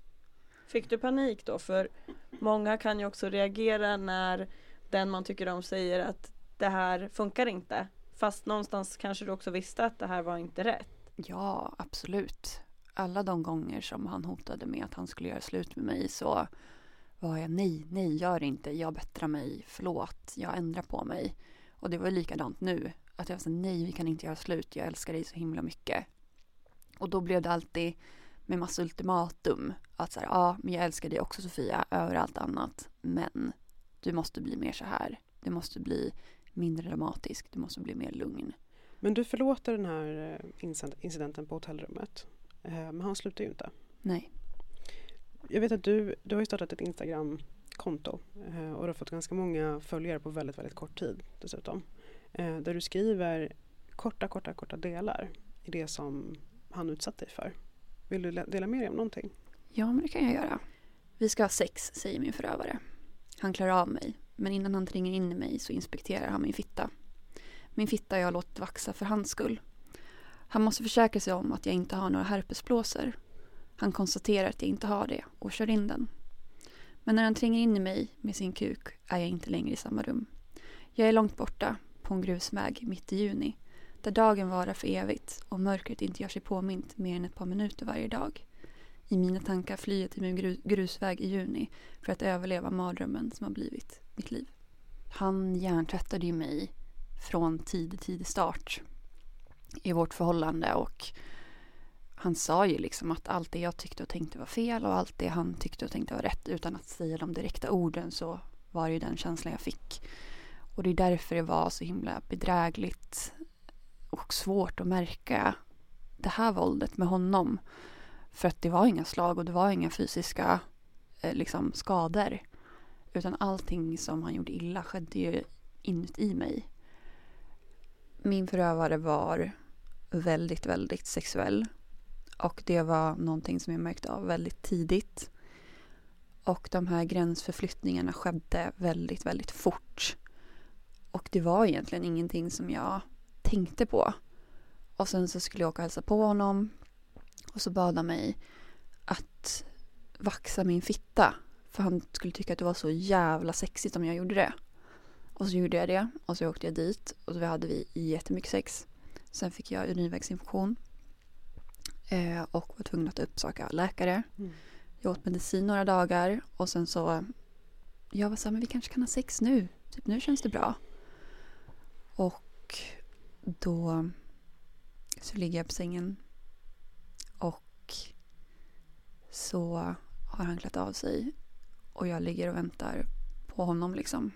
[SPEAKER 2] Fick du panik då? För många kan ju också reagera när den man tycker om säger att det här funkar inte. Fast någonstans kanske du också visste att det här var inte rätt.
[SPEAKER 1] Ja, absolut. Alla de gånger som han hotade med att han skulle göra slut med mig så var jag nej, nej, gör inte, jag bättrar mig, förlåt, jag ändrar på mig. Och det var likadant nu. Att jag sa nej, vi kan inte göra slut, jag älskar dig så himla mycket. Och då blev det alltid med massa ultimatum. Att så här, ja, men jag älskar dig också Sofia, över allt annat. Men du måste bli mer så här. Du måste bli mindre dramatisk, du måste bli mer lugn.
[SPEAKER 3] Men du förlåter den här eh, incid- incidenten på hotellrummet. Eh, Men han slutar ju inte.
[SPEAKER 1] Nej.
[SPEAKER 3] Jag vet att du, du har ju startat ett Instagram-konto eh, och du har fått ganska många följare på väldigt, väldigt kort tid dessutom. Där du skriver korta, korta, korta delar i det som han utsatt dig för. Vill du dela med dig om någonting?
[SPEAKER 1] Ja, men det kan jag göra. Vi ska ha sex, säger min förövare. Han klarar av mig, men innan han tränger in i mig så inspekterar han min fitta. Min fitta har jag låtit vaxa för hans skull. Han måste försäkra sig om att jag inte har några herpesblåsor. Han konstaterar att jag inte har det och kör in den. Men när han tränger in i mig med sin kuk är jag inte längre i samma rum. Jag är långt borta, på en grusväg mitt i juni, där dagen varar för evigt och mörkret inte gör sig påmint mer än ett par minuter varje dag. I mina tankar flyr jag till min grusväg i juni för att överleva mardrömmen som har blivit mitt liv. Han hjärntvättade ju mig från tidig, tidig start i vårt förhållande och han sa ju liksom att allt det jag tyckte och tänkte var fel och allt det han tyckte och tänkte var rätt utan att säga de direkta orden så var det ju den känslan jag fick. Och det är därför det var så himla bedrägligt och svårt att märka det här våldet med honom. För att det var inga slag och det var inga fysiska eh, liksom skador. Utan allting som han gjorde illa skedde ju inuti mig. Min förövare var väldigt, väldigt sexuell. Och det var någonting som jag märkte av väldigt tidigt. Och de här gränsförflyttningarna skedde väldigt, väldigt fort. Och det var egentligen ingenting som jag tänkte på. Och sen så skulle jag åka och hälsa på honom. Och så bad han mig att vaxa min fitta. För han skulle tycka att det var så jävla sexigt om jag gjorde det. Och så gjorde jag det. Och så åkte jag dit. Och så hade vi jättemycket sex. Sen fick jag urinvägsinfektion. Eh, och var tvungen att uppsöka läkare.
[SPEAKER 3] Mm.
[SPEAKER 1] Jag åt medicin några dagar. Och sen så... Jag var så här, men vi kanske kan ha sex nu. Typ nu känns det bra. Och då så ligger jag på sängen. Och så har han klätt av sig. Och jag ligger och väntar på honom liksom.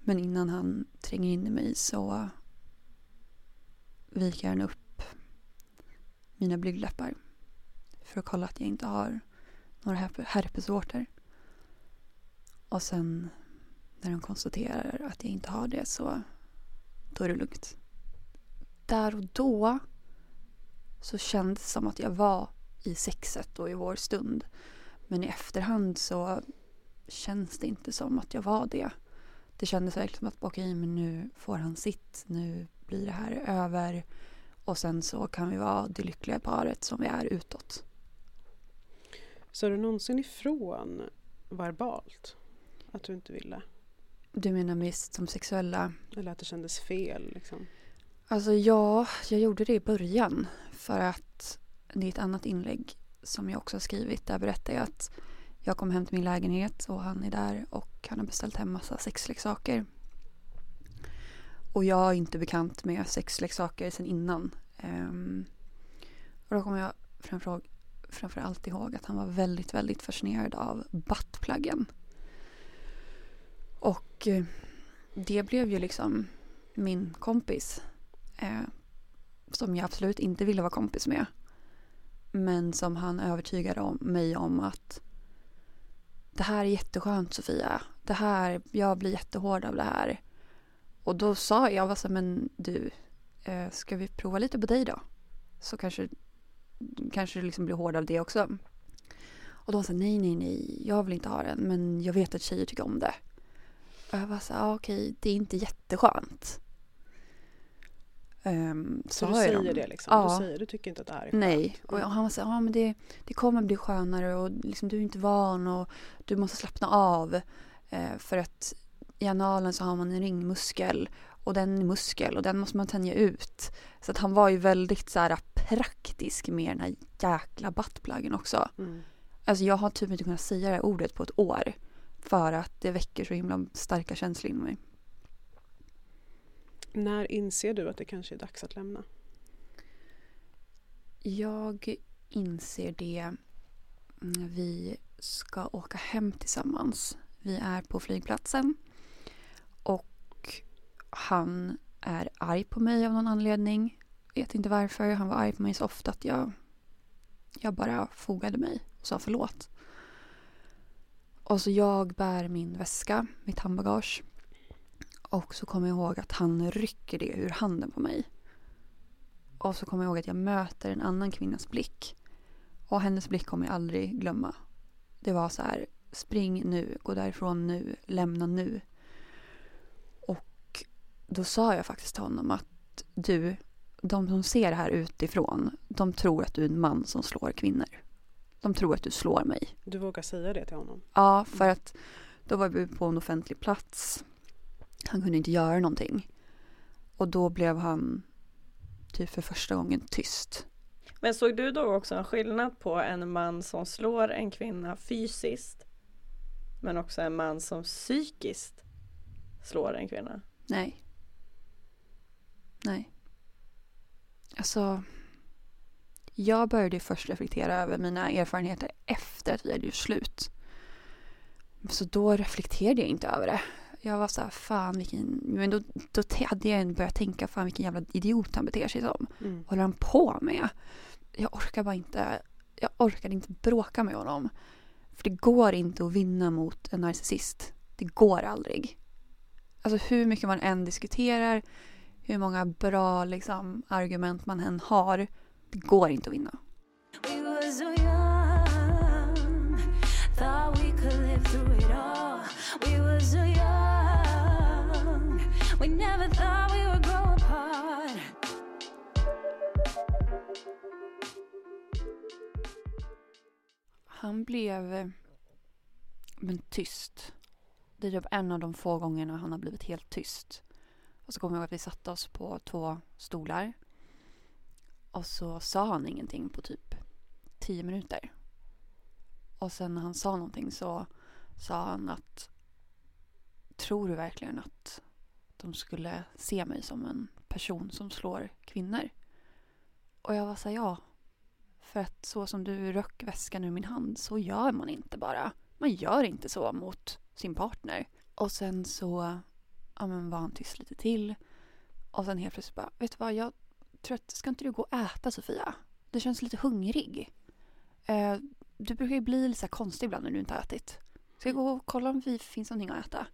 [SPEAKER 1] Men innan han tränger in i mig så viker han upp mina blygdläppar. För att kolla att jag inte har några herpesvårtor. Och sen när de konstaterar att jag inte har det så då är det lugnt. Där och då så kändes det som att jag var i sexet och i vår stund. Men i efterhand så känns det inte som att jag var det. Det kändes verkligen som att okej, men nu får han sitt. Nu blir det här över. Och sen så kan vi vara det lyckliga paret som vi är utåt.
[SPEAKER 3] Så du någonsin ifrån verbalt? Att du inte ville?
[SPEAKER 1] Du menar mest som sexuella?
[SPEAKER 3] Eller att det kändes fel liksom?
[SPEAKER 1] Alltså ja, jag gjorde det i början. För att det är ett annat inlägg som jag också har skrivit. Där berättar jag att jag kom hem till min lägenhet och han är där och han har beställt hem massa sexleksaker. Och jag är inte bekant med sexleksaker sedan innan. Um, och då kommer jag framför, framför allt ihåg att han var väldigt, väldigt fascinerad av buttpluggen. Och eh, det blev ju liksom min kompis. Eh, som jag absolut inte ville vara kompis med. Men som han övertygade om, mig om att det här är jätteskönt Sofia. Det här, jag blir jättehård av det här. Och då sa jag, jag var så men du, eh, ska vi prova lite på dig då? Så kanske, kanske du liksom blir hård av det också. Och då sa nej, nej, nej, jag vill inte ha den, men jag vet att tjejer tycker om det. Och jag var så okej, okay, okej, det är inte jätteskönt. Um,
[SPEAKER 3] Så du säger
[SPEAKER 1] dem.
[SPEAKER 3] det liksom?
[SPEAKER 1] Ja.
[SPEAKER 3] Du säger du tycker inte att det här är skönt?
[SPEAKER 1] Nej, och han var här, ja men det, det kommer bli skönare och liksom, du är inte van och du måste slappna av. Eh, för att i analen så har man en ringmuskel och den är muskel och den måste man tänja ut. Så att han var ju väldigt så här praktisk med den här jäkla buttpluggen också.
[SPEAKER 3] Mm.
[SPEAKER 1] Alltså jag har typ inte kunnat säga det här ordet på ett år. För att det väcker så himla starka känslor inom mig.
[SPEAKER 3] När inser du att det kanske är dags att lämna?
[SPEAKER 1] Jag inser det när vi ska åka hem tillsammans. Vi är på flygplatsen och han är arg på mig av någon anledning. Jag Vet inte varför. Han var arg på mig så ofta att jag, jag bara fogade mig och sa förlåt. Och så jag bär min väska, mitt handbagage. Och så kommer jag ihåg att han rycker det ur handen på mig. Och så kommer jag ihåg att jag möter en annan kvinnas blick. Och hennes blick kommer jag aldrig glömma. Det var så här, spring nu, gå därifrån nu, lämna nu. Och då sa jag faktiskt till honom att du, de som ser det här utifrån, de tror att du är en man som slår kvinnor. De tror att du slår mig.
[SPEAKER 3] Du vågar säga det till honom?
[SPEAKER 1] Ja, för att då var vi på en offentlig plats. Han kunde inte göra någonting. Och då blev han typ för första gången tyst.
[SPEAKER 2] Men såg du då också en skillnad på en man som slår en kvinna fysiskt men också en man som psykiskt slår en kvinna?
[SPEAKER 1] Nej. Nej. Alltså. Jag började först reflektera över mina erfarenheter efter att vi hade gjort slut. Så då reflekterade jag inte över det. Jag var så här, fan vilken... Men då, då hade jag börjat tänka, fan vilken jävla idiot han beter sig som.
[SPEAKER 3] Mm.
[SPEAKER 1] Vad håller han på med? Jag orkar bara inte. jag orkade inte bråka med honom. För det går inte att vinna mot en narcissist. Det går aldrig. Alltså hur mycket man än diskuterar, hur många bra liksom, argument man än har. Det går inte att vinna.
[SPEAKER 4] We never thought we would grow apart.
[SPEAKER 1] Han blev eh, men tyst. Det är typ en av de få gångerna han har blivit helt tyst. Och så kommer jag ihåg att vi satte oss på två stolar. Och så sa han ingenting på typ tio minuter. Och sen när han sa någonting så sa han att Tror du verkligen att de skulle se mig som en person som slår kvinnor? Och jag var så här, ja. För att så som du röck väskan ur min hand så gör man inte bara. Man gör inte så mot sin partner. Och sen så ja, men var han tyst lite till. Och sen helt plötsligt bara, vet du vad, jag tror att, ska inte du gå och äta Sofia? Du känns lite hungrig. Eh, du brukar ju bli lite så här konstig ibland när du inte har ätit. Ska jag gå och kolla om det finns någonting att äta?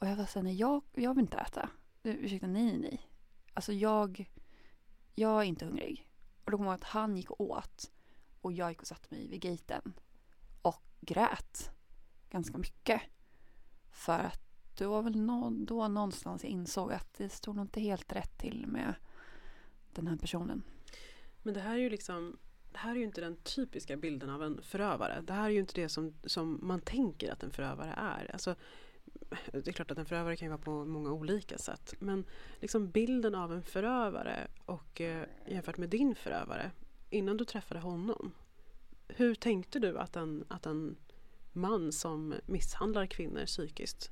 [SPEAKER 1] Och jag var såhär, nej jag, jag vill inte äta. Ursäkta, nej nej nej. Alltså jag, jag är inte hungrig. Och då kommer jag ihåg att han gick och åt. Och jag gick och satte mig vid gaten. Och grät. Ganska mycket. För att det var väl nå- då någonstans jag insåg att det stod nog inte helt rätt till med den här personen.
[SPEAKER 3] Men det här är ju liksom det här är ju inte den typiska bilden av en förövare. Det här är ju inte det som, som man tänker att en förövare är. Alltså, det är klart att en förövare kan ju vara på många olika sätt. Men liksom bilden av en förövare och eh, jämfört med din förövare innan du träffade honom. Hur tänkte du att en, att en man som misshandlar kvinnor psykiskt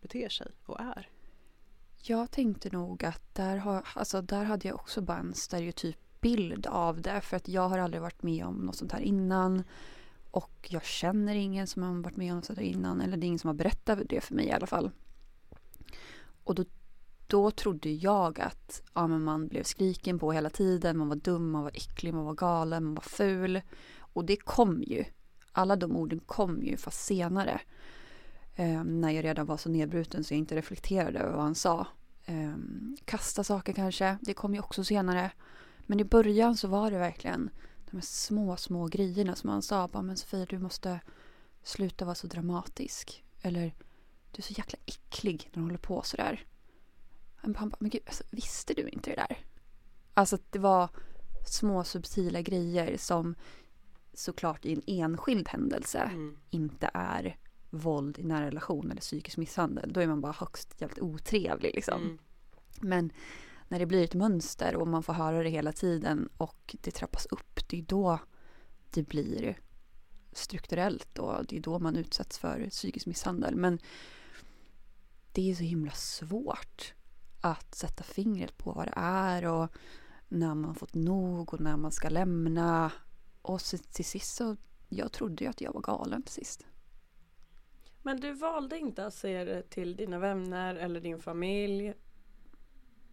[SPEAKER 3] beter sig och är?
[SPEAKER 1] Jag tänkte nog att där, har, alltså där hade jag också bara en stereotyp bild av det. För att jag har aldrig varit med om något sånt här innan. Och jag känner ingen som har varit med om något sånt här innan. Eller det är ingen som har berättat det för mig i alla fall. Och då, då trodde jag att ja, men man blev skriken på hela tiden. Man var dum, man var äcklig, man var galen, man var ful. Och det kom ju. Alla de orden kom ju fast senare. Eh, när jag redan var så nedbruten så jag inte reflekterade över vad han sa. Eh, kasta saker kanske, det kom ju också senare. Men i början så var det verkligen de här små, små grejerna som han sa. Bara, men Sofia, du måste sluta vara så dramatisk. Eller, du är så jäkla äcklig när du håller på sådär. Han bara, men gud, alltså, visste du inte det där? Alltså det var små subtila grejer som såklart i en enskild händelse
[SPEAKER 3] Mm.
[SPEAKER 1] inte är våld i nära relation eller psykisk misshandel. Då är man bara högst jävligt otrevlig liksom.
[SPEAKER 3] Mm.
[SPEAKER 1] Men när det blir ett mönster och man får höra det hela tiden och det trappas upp, det är då det blir strukturellt och det är då man utsätts för psykisk misshandel. Men det är så himla svårt att sätta fingret på vad det är och när man fått nog och när man ska lämna. Och så, till sist så, jag trodde ju att jag var galen till sist.
[SPEAKER 2] Men du valde inte att säga det till dina vänner eller din familj.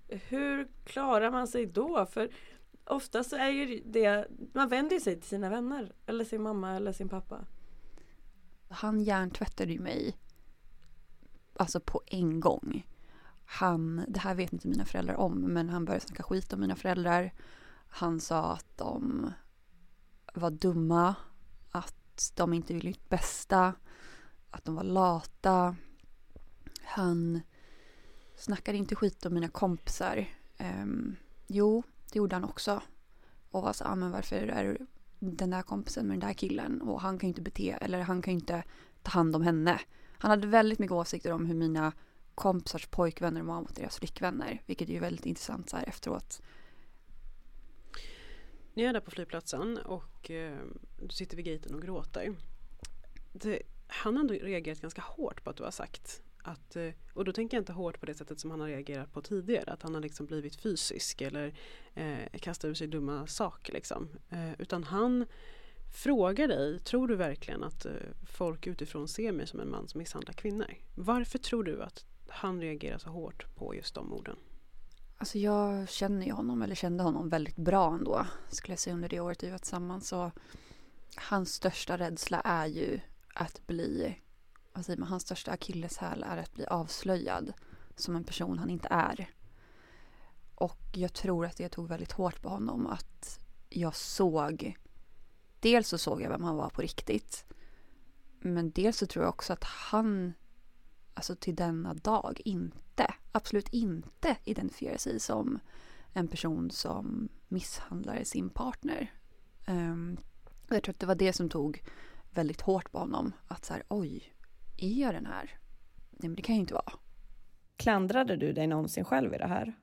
[SPEAKER 2] Hur klarar man sig då? För ofta så är ju det, man vänder sig till sina vänner eller sin mamma eller sin pappa.
[SPEAKER 1] Han hjärntvättade ju mig. Alltså på en gång. Han, det här vet inte mina föräldrar om, men han började snacka skit om mina föräldrar. Han sa att de var dumma, att de inte ville mitt bästa, att de var lata. Han snackade inte skit om mina kompisar. Um, jo, det gjorde han också. Och var så, ah, men varför är du den där kompisen med den där killen och han kan ju inte bete, eller han kan ju inte ta hand om henne. Han hade väldigt mycket åsikter om hur mina kompisars pojkvänner var mot deras flickvänner, vilket är ju väldigt intressant så här efteråt.
[SPEAKER 3] Ni är där på flygplatsen och eh, du sitter vid gaten och gråter. Det, han har ändå reagerat ganska hårt på att du har sagt att, eh, och då tänker jag inte hårt på det sättet som han har reagerat på tidigare, att han har liksom blivit fysisk eller eh, kastat ur sig dumma saker liksom. Eh, utan han frågar dig, tror du verkligen att eh, folk utifrån ser mig som en man som misshandlar kvinnor? Varför tror du att han reagerar så hårt på just de orden?
[SPEAKER 1] Alltså jag känner ju honom, eller kände honom väldigt bra ändå, skulle jag säga under det året vi var tillsammans. Så hans största rädsla är ju att bli, Alltså, vad säger man, hans största akilleshäl är att bli avslöjad som en person han inte är. Och jag tror att det tog väldigt hårt på honom att jag såg, dels så såg jag vem han var på riktigt. Men dels så tror jag också att han, alltså till denna dag, inte, absolut inte identifierar sig som en person som misshandlar sin partner. Um, jag tror att det var det som tog väldigt hårt på honom. Att så här, oj, är jag den här? Nej men det kan ju inte vara.
[SPEAKER 2] Klandrade du dig någonsin själv i det här?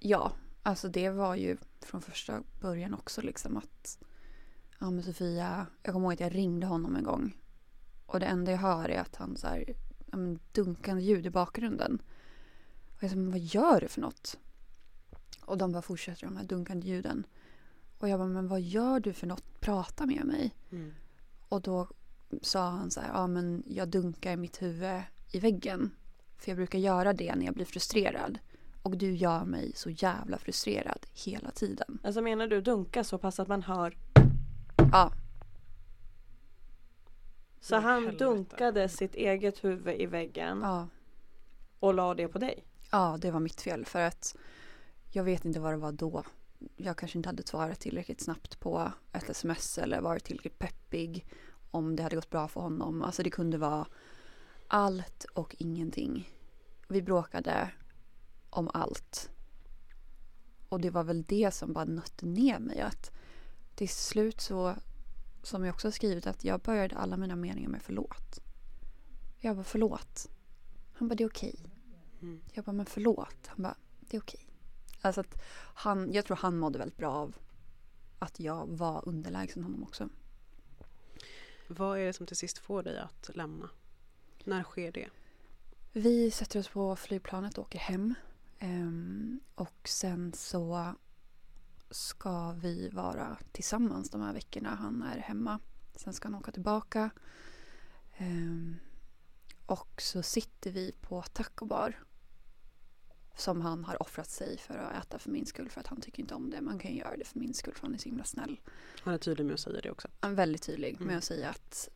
[SPEAKER 1] Ja, alltså det var ju från första början också liksom att Ja men Sofia, jag kommer ihåg att jag ringde honom en gång. Och det enda jag hör är att han så här, ja, men dunkande ljud i bakgrunden. Och jag sa, men vad gör du för något? Och de bara fortsätter de här dunkande ljuden. Och jag bara, men vad gör du för något? Prata med mig.
[SPEAKER 3] Mm.
[SPEAKER 1] Och då sa han så här, ja men jag dunkar mitt huvud i väggen. För jag brukar göra det när jag blir frustrerad. Och du gör mig så jävla frustrerad hela tiden.
[SPEAKER 2] Alltså menar du dunka så pass att man hör?
[SPEAKER 1] Ja,
[SPEAKER 2] Så han
[SPEAKER 3] helvete.
[SPEAKER 2] dunkade sitt eget huvud i väggen
[SPEAKER 1] ja,
[SPEAKER 2] och la det på dig?
[SPEAKER 1] ja, det var mitt fel. För att jag vet inte vad det var då. Jag kanske inte hade svarat tillräckligt snabbt på ett sms eller varit tillräckligt peppig om det hade gått bra för honom. Alltså det kunde vara allt och ingenting. Vi bråkade om allt. Och det var väl det som bara nötte ner mig. Att till slut så, som jag också skrivit, att jag började alla mina meningar med förlåt. Jag bara förlåt. Han bara det är okej.
[SPEAKER 3] Mm.
[SPEAKER 1] Jag bara men förlåt. Han bara det är okej. Alltså att han, jag tror han mådde väldigt bra av att jag var underlägsen honom också.
[SPEAKER 3] Vad är det som till sist får dig att lämna? När sker det?
[SPEAKER 1] Vi sätter oss på flygplanet och åker hem. Um, och sen så ska vi vara tillsammans de här veckorna han är hemma. Sen ska han åka tillbaka. Um, och så sitter vi på taco bar. Som han har offrat sig för att äta för min skull för att han tycker inte om det. Man kan ju göra det för min skull för han är så himla snäll.
[SPEAKER 3] Han är tydlig med att säga det också.
[SPEAKER 1] Han är väldigt tydlig med
[SPEAKER 3] Mm.
[SPEAKER 1] att säga att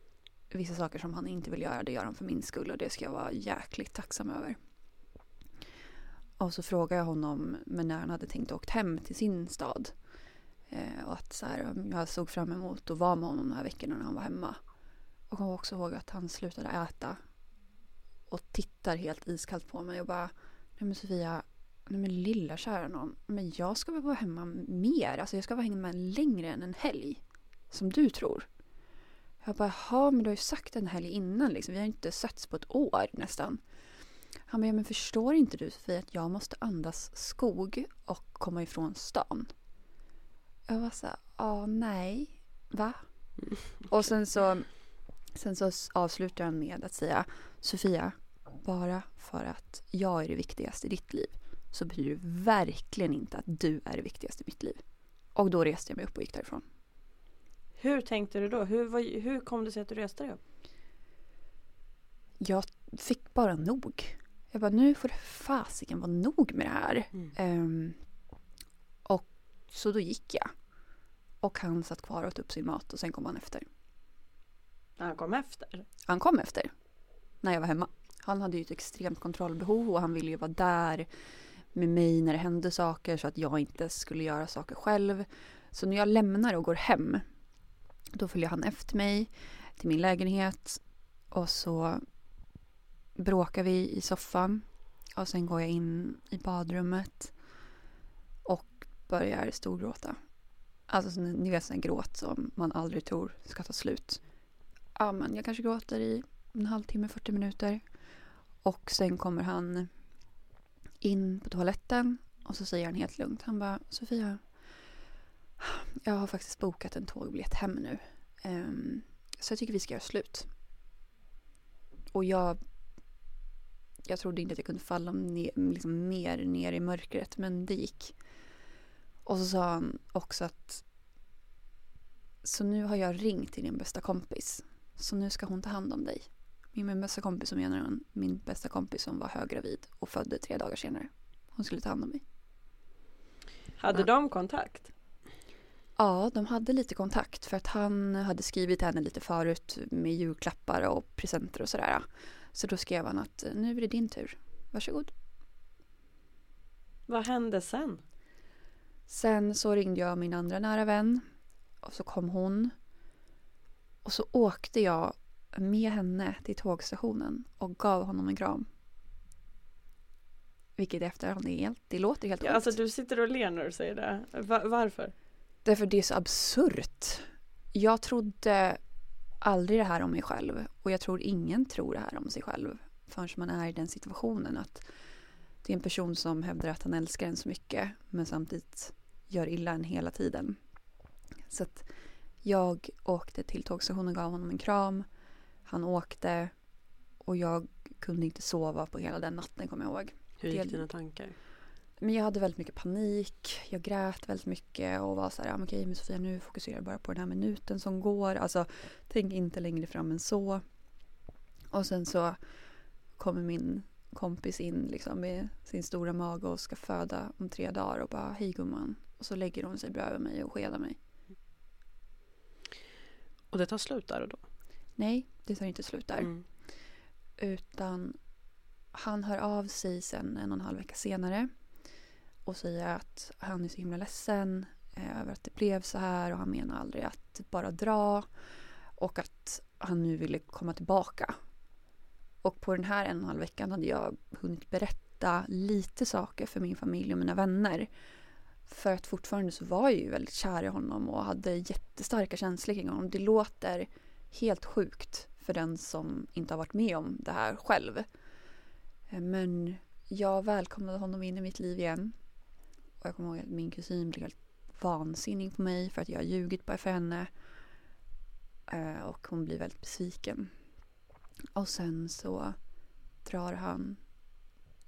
[SPEAKER 1] vissa saker som han inte vill göra, det gör han för min skull och det ska jag vara jäkligt tacksam över. Och så frågar jag honom men när han hade tänkt åkt hem till sin stad. Eh, och att så här, jag såg fram emot att vara med honom de här veckorna när han var hemma. Och kommer också ihåg att han slutade äta. Och tittar helt iskallt på mig och bara Nej men Sofia, nej men lilla kära någon. Men jag ska väl vara hemma mer. Alltså jag ska vara hemma längre än en helg. Som du tror. Jag bara, jaha men du har ju sagt en helg innan liksom. Vi har ju inte setts på ett år nästan. Han bara, ja, men förstår inte du Sofia att jag måste andas skog och komma ifrån stan? Jag var så ja nej, va? Och sen så, sen så avslutar han med att säga, Sofia, bara för att jag är det viktigaste i ditt liv så betyder det verkligen inte att du är det viktigaste i mitt liv. Och då reste jag mig upp och gick därifrån.
[SPEAKER 2] Hur tänkte du då? Hur, hur kom det sig att du reste dig upp?
[SPEAKER 1] Jag fick bara nog. Jag bara, nu får det fasiken vara nog med det här.
[SPEAKER 3] Mm.
[SPEAKER 1] Ehm, och så då gick jag. Och han satt kvar och åt upp sin mat och sen kom han efter.
[SPEAKER 2] Han kom efter?
[SPEAKER 1] Han kom efter. När jag var hemma. Han hade ju ett extremt kontrollbehov och han ville ju vara där med mig när det hände saker så att jag inte skulle göra saker själv. Så när jag lämnar och går hem då följer han efter mig till min lägenhet och så bråkar vi i soffan och sen går jag in i badrummet och börjar storgråta. Alltså ni ni vet sån här gråt som man aldrig tror ska ta slut. Ja men jag kanske gråter i en halvtimme, 40 minuter. Och sen kommer han in på toaletten och så säger han helt lugnt. Han bara Sofia. Jag har faktiskt bokat en tågbiljett hem nu. Um, så jag tycker vi ska göra slut. Och jag jag trodde inte att jag kunde falla ner, liksom mer ner i mörkret men det gick. Och så sa han också att så nu har jag ringt till din bästa kompis. Så nu ska hon ta hand om dig. Min, bästa kompis som menar han, min bästa kompis som var höggravid och födde tre dagar senare. Hon skulle ta hand om mig.
[SPEAKER 2] Hade
[SPEAKER 1] Ja.
[SPEAKER 2] de kontakt?
[SPEAKER 1] Ja, de hade lite kontakt för att han hade skrivit till henne lite förut med julklappar och presenter och sådär. Så då skrev han att nu är det din tur. Varsågod.
[SPEAKER 2] Vad hände sen?
[SPEAKER 1] Sen så ringde jag min andra nära vän och så kom hon. Och så åkte jag med henne till tågstationen och gav honom en kram. Vilket i efterhand är helt, det låter helt
[SPEAKER 2] Ja, alltså du sitter och ler när du säger det. Va- varför?
[SPEAKER 1] Därför det är så absurt. Jag trodde aldrig det här om mig själv. Och jag tror ingen tror det här om sig själv. Förrän man är i den situationen att det är en person som hävdar att han älskar en så mycket. Men samtidigt gör illa en hela tiden. Så att jag åkte till tågstationen och gav honom en kram. Han åkte. Och jag kunde inte sova på hela den natten kommer jag ihåg.
[SPEAKER 3] Hur gick dina tankar?
[SPEAKER 1] Men jag hade väldigt mycket panik. Jag grät väldigt mycket och var så här, ja, okej men Sofia nu fokuserar jag bara på den här minuten som går. Alltså tänk inte längre fram än så. Och sen så kommer min kompis in liksom med sin stora mage och ska föda om tre dagar och bara hej gumman. Och så lägger hon sig bredvid mig och skedar mig.
[SPEAKER 3] Och det tar slut där och då?
[SPEAKER 1] Nej, det tar inte slut där.
[SPEAKER 3] Mm.
[SPEAKER 1] Utan han hör av sig sen en och en halv vecka senare och säger att han är så himla ledsen eh, över att det blev så här och han menar aldrig att bara dra och att han nu ville komma tillbaka. Och på den här en och en halv veckan hade jag hunnit berätta lite saker för min familj och mina vänner. För att fortfarande så var jag ju väldigt kär i honom och hade jättestarka känslor kring honom. Det låter helt sjukt för den som inte har varit med om det här själv. Eh, men jag välkomnade honom in i mitt liv igen. Och jag kommer ihåg att min kusin blev helt vansinnig på mig för att jag har ljugit bara för henne. Eh, och hon blir väldigt besviken. Och sen så drar han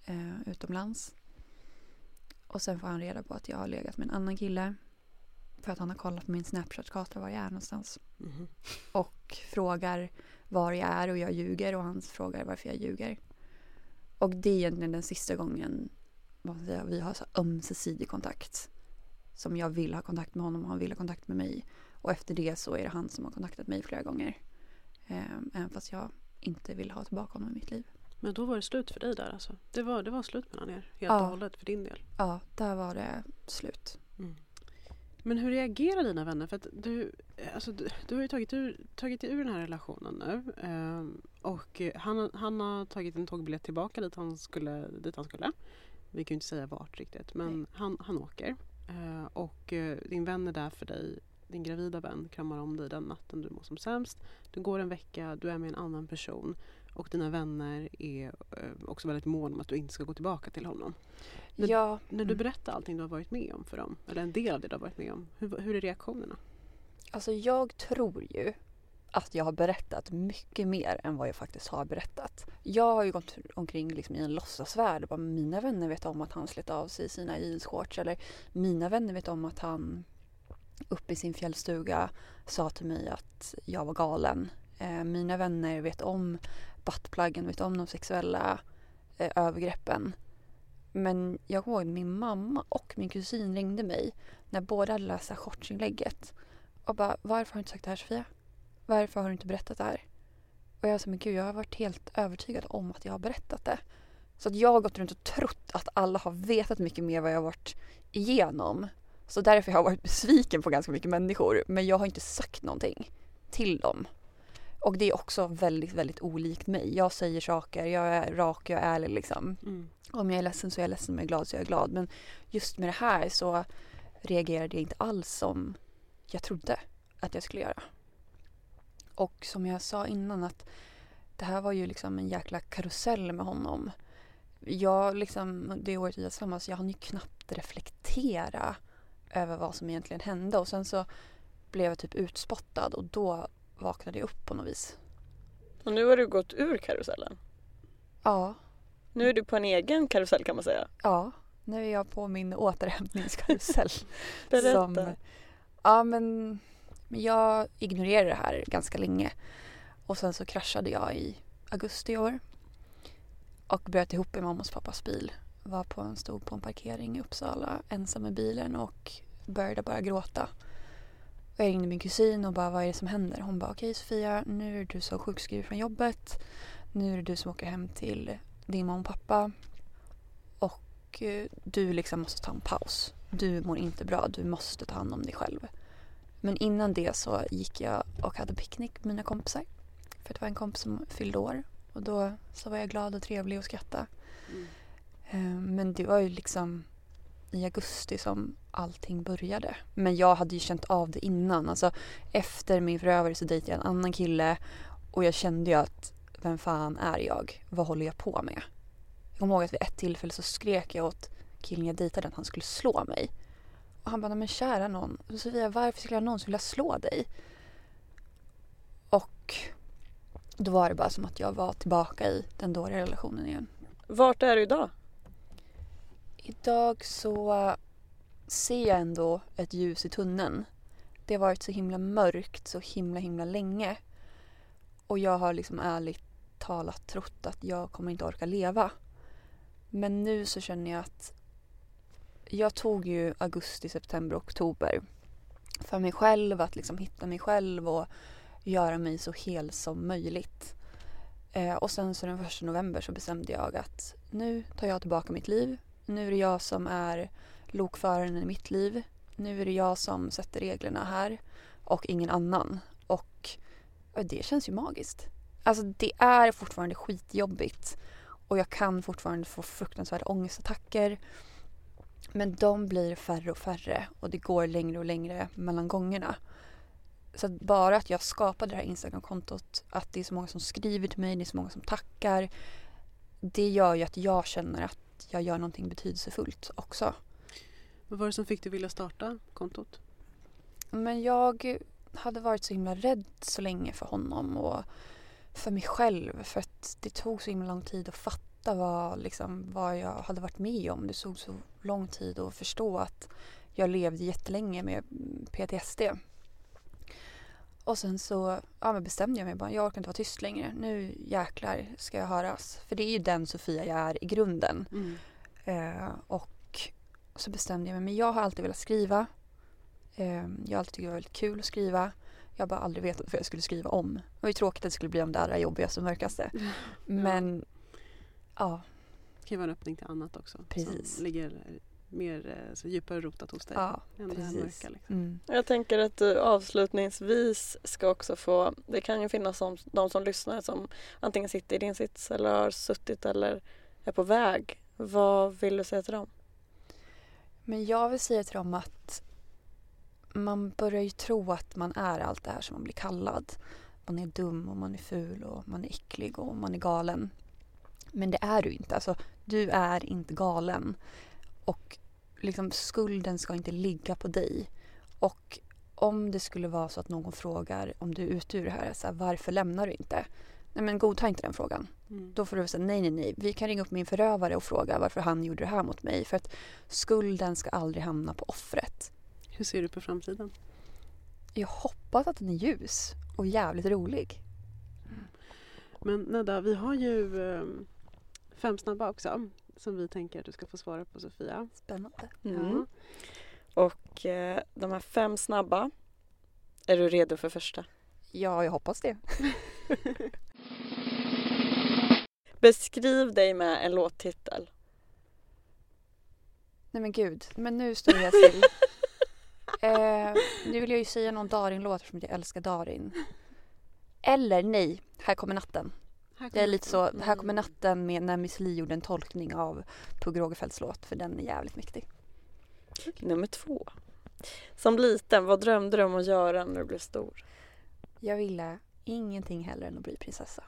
[SPEAKER 1] eh, utomlands. Och sen får han reda på att jag har legat med en annan kille. För att han har kollat på min Snapchat-karta var jag är någonstans
[SPEAKER 3] Mhm.
[SPEAKER 1] och frågar var jag är och jag ljuger och han frågar varför jag ljuger. Och det är egentligen den sista gången säger, vi har så ömsesidig kontakt. Som jag vill ha kontakt med honom och han vill ha kontakt med mig. Och efter det så är det han som har kontaktat mig flera gånger. Eh, även fast jag inte vill ha tillbaka honom i mitt liv.
[SPEAKER 3] Men då var det slut för dig där alltså? Det var, det var slut mellan er helt
[SPEAKER 1] Ja.
[SPEAKER 3] och hållet för din del?
[SPEAKER 1] Ja, där var det slut.
[SPEAKER 3] Men hur reagerar dina vänner? För att du, alltså, du, du har ju tagit, ur, tagit dig ur den här relationen nu. ehm, och han, han har tagit en tågbiljett tillbaka dit han skulle. Dit han skulle. Vi kan ju inte säga vart riktigt men
[SPEAKER 1] Nej.
[SPEAKER 3] han, han åker. Eh, och eh, din vän är där för dig. Din gravida vän kramar om dig den natten du mår som sämst. Du går en vecka, du är med en annan person. Och dina vänner är eh, också väldigt måna om att du inte ska gå tillbaka till honom. Men-
[SPEAKER 1] ja,
[SPEAKER 3] När du
[SPEAKER 1] mm.
[SPEAKER 3] berättar allting du har varit med om för dem, eller en del av det du har varit med om, hur, hur är reaktionerna?
[SPEAKER 1] Alltså jag tror ju att jag har berättat mycket mer än vad jag faktiskt har berättat. Jag har ju gått omkring liksom i en låtsasvärld och bara mina vänner vet om att han slet av sig sina jeansshorts eller mina vänner vet om att han uppe i sin fjällstuga sa till mig att jag var galen. Eh, mina vänner vet om buttpluggen, vet om de sexuella eh, övergreppen. Men jag kommer ihåg att min mamma och min kusin ringde mig när båda hade läst det här shortsinlägget och bara varför har du inte sagt det här Sofia? Varför har du inte berättat det här? Och jag sa men gud jag har varit helt övertygad om att jag har berättat det. Så att jag har gått runt och trott att alla har vetat mycket mer vad jag har varit igenom. Så därför har jag varit besviken på ganska mycket människor. Men jag har inte sagt någonting till dem. Och det är också väldigt, väldigt olikt mig. Jag säger saker, jag är rak, jag är ärlig liksom. Om jag är ledsen så är jag ledsen, om jag är glad så är jag glad. Men just med det här så reagerade jag inte alls som jag trodde att jag skulle göra. Och som jag sa innan att det här var ju liksom en jäkla karusell med honom. Jag liksom, det året vi var tillsammans, jag hann ju knappt reflektera över vad som egentligen hände. Och sen så blev jag typ utspottad och då vaknade jag upp på något vis.
[SPEAKER 2] Och nu har du gått ur karusellen.
[SPEAKER 1] Ja,
[SPEAKER 2] Nu är du på en egen karusell kan man säga.
[SPEAKER 1] ja. Nu är jag på min återhämtningskarusell. [LAUGHS]
[SPEAKER 2] Berätta.
[SPEAKER 1] Som, ja men, jag ignorerade det här ganska länge. Och sen så kraschade jag i augusti i år. Och bröt ihop i mammas och pappas bil. Var på en, stod på en parkering i Uppsala ensam i bilen och började bara gråta. Jag ringde min kusin och bara vad är det som händer? Hon bara okej Sofia, nu är du så sjukskriven från jobbet. Nu är det du som åker hem till din mamma och pappa. Och eh, du liksom måste ta en paus. Du mår inte bra, du måste ta hand om dig själv. Men innan det så gick jag och hade picknick med mina kompisar. För det var en kompis som fyllde år. Och då så var jag glad och trevlig och skrattade.
[SPEAKER 3] Mm.
[SPEAKER 1] Eh, Men det var ju liksom i augusti som allting började. Men jag hade ju känt av det innan. Alltså efter min förövare så dejtade jag en annan kille och jag kände ju att vem fan är jag? Vad håller jag på med? Jag kommer ihåg att vid ett tillfälle så skrek jag åt killen jag dejtade att han skulle slå mig. Och han bara, "Nej, men kära någon, Sofia varför skulle jag någonsin vilja slå dig? Och då var det bara som att jag var tillbaka i den dåliga relationen igen.
[SPEAKER 2] Vart är du idag?
[SPEAKER 1] Idag så ser jag ändå ett ljus i tunneln. Det har varit så himla mörkt så himla himla länge. Och jag har liksom ärligt talat trott att jag kommer inte orka leva. Men nu så känner jag att jag tog ju augusti, september, oktober för mig själv, att liksom hitta mig själv och göra mig så hel som möjligt. Eh, och sen så den första november så bestämde jag att nu tar jag tillbaka mitt liv. Nu är det jag som är lokföraren i mitt liv. Nu är det jag som sätter reglerna här och ingen annan. Och det känns ju magiskt. Alltså det är fortfarande skitjobbigt och jag kan fortfarande få fruktansvärda ångestattacker. Men de blir färre och färre och det går längre och längre mellan gångerna. Så att bara att jag skapade det här Instagram-kontot, att det är så många som skriver till mig, det är så många som tackar. Det gör ju att jag känner att jag gör någonting betydelsefullt också.
[SPEAKER 3] Vad var det som fick dig vilja starta kontot?
[SPEAKER 1] Men jag hade varit så himla rädd så länge för honom och för mig själv. För att det tog så himla lång tid att fatta vad, liksom, vad jag hade varit med om. Det tog så lång tid att förstå att jag levde jättelänge med PTSD. Och sen så ja, bestämde jag mig bara, jag orkar inte vara tyst längre. Nu jäklar ska jag höras. För det är ju den Sofia jag är i grunden.
[SPEAKER 3] Mm.
[SPEAKER 1] Eh, och så bestämde jag mig, men jag har alltid velat skriva. Eh, jag har alltid tyckt det var väldigt kul att skriva. Jag har bara aldrig vetat vad jag skulle skriva om. Det var ju tråkigt att det skulle bli om det allra jobbigaste och mörkaste. [LAUGHS] Men ja,
[SPEAKER 3] Det kan ju vara en öppning till annat också.
[SPEAKER 1] Precis.
[SPEAKER 3] Som ligger mer eh, så djupare rotat hos dig.
[SPEAKER 1] ja
[SPEAKER 3] än det här
[SPEAKER 1] precis.
[SPEAKER 3] mörka. Liksom.
[SPEAKER 1] Mm.
[SPEAKER 2] Jag tänker att du avslutningsvis ska också få, det kan ju finnas som, de som lyssnar som antingen sitter i din sits eller har suttit eller är på väg. Vad vill du säga till dem?
[SPEAKER 1] Men jag vill säga till dem att man börjar ju tro att man är allt det här som man blir kallad. Man är dum och man är ful och man är äcklig och man är galen. Men det är du inte. Alltså, du är inte galen. Och liksom skulden ska inte ligga på dig. Och om det skulle vara så att någon frågar om du är ute ur det här, så här varför lämnar du inte? Nej men godta inte den frågan.
[SPEAKER 3] Mm.
[SPEAKER 1] Då får du säga nej, nej, nej. Vi kan ringa upp min förövare och fråga varför han gjorde det här mot mig. För att skulden ska aldrig hamna på offret.
[SPEAKER 3] Hur ser du på framtiden?
[SPEAKER 1] Jag hoppas att den är ljus och jävligt rolig.
[SPEAKER 3] Men Nedda, vi har ju eh, fem snabba också som vi tänker att du ska få svara på Sofia.
[SPEAKER 1] Spännande.
[SPEAKER 2] Mm. Och eh, de här fem snabba, är du redo för första?
[SPEAKER 1] Ja, jag hoppas det. [LAUGHS]
[SPEAKER 2] Beskriv dig med en låttitel.
[SPEAKER 1] Nej men gud, men nu står jag still. [LAUGHS] eh, nu vill jag ju säga någon Darin-låt som jag älskar Darin. Eller nej, Här kommer natten.
[SPEAKER 3] Här
[SPEAKER 1] Det är lite så. Här kommer natten med när Miss Li gjorde en tolkning av Pugh Rogefeldts låt för den är jävligt mäktig.
[SPEAKER 2] Nummer två. Som liten, vad drömde du om att göra när du blev stor?
[SPEAKER 1] Jag ville ingenting hellre än att bli prinsessa.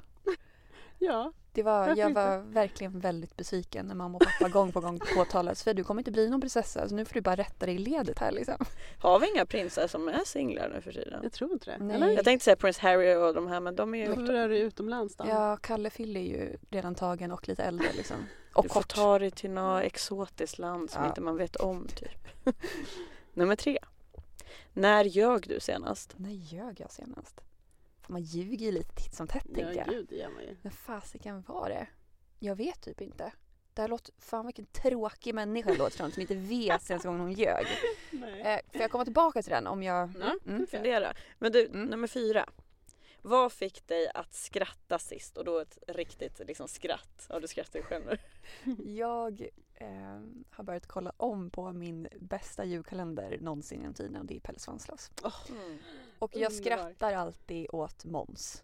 [SPEAKER 3] Ja,
[SPEAKER 1] Det var, jag var verkligen väldigt besviken när mamma och pappa gång på gång påtalade för du kommer inte bli någon prinsessa så nu får du bara rätta dig i ledet här liksom.
[SPEAKER 2] Har vi inga prinsar som är singlar nu för tiden?
[SPEAKER 3] jag tror inte det.
[SPEAKER 1] Nej.
[SPEAKER 3] Eller?
[SPEAKER 2] Jag tänkte säga Prince Harry och de här men de är ju...
[SPEAKER 3] Varför är du utomlands då?
[SPEAKER 1] Ja, Kalle Fille är ju redan tagen och lite äldre liksom. Och
[SPEAKER 2] Du får
[SPEAKER 1] kort.
[SPEAKER 2] ta dig till något exotiskt land som
[SPEAKER 1] Ja.
[SPEAKER 2] inte man vet om typ. [LAUGHS] Nummer tre. När ljög du senast?
[SPEAKER 1] När ljög jag senast? Man ljuger ju lite titt som tätt
[SPEAKER 3] ja
[SPEAKER 1] tänker jag.
[SPEAKER 3] gud det gör man ju.
[SPEAKER 1] Men fasiken var det? Jag vet typ inte. Det här låter, fan vilken tråkig människa det låter som, som inte vet senaste gången hon ljög. [LAUGHS]
[SPEAKER 2] Nej.
[SPEAKER 1] Eh, får jag komma tillbaka till den om jag...
[SPEAKER 2] Ja,
[SPEAKER 1] Mm.
[SPEAKER 2] fundera. Men du,
[SPEAKER 1] Mm.
[SPEAKER 2] nummer fyra. Vad fick dig att skratta sist? Och då ett riktigt liksom, skratt. Ja, du skrattar ju själv nu. [LAUGHS]
[SPEAKER 1] Jag eh, har börjat kolla om på min bästa julkalender någonsin genom tiderna och det är Pelle Svanslös.
[SPEAKER 2] Mm.
[SPEAKER 1] Och jag skrattar alltid åt Måns.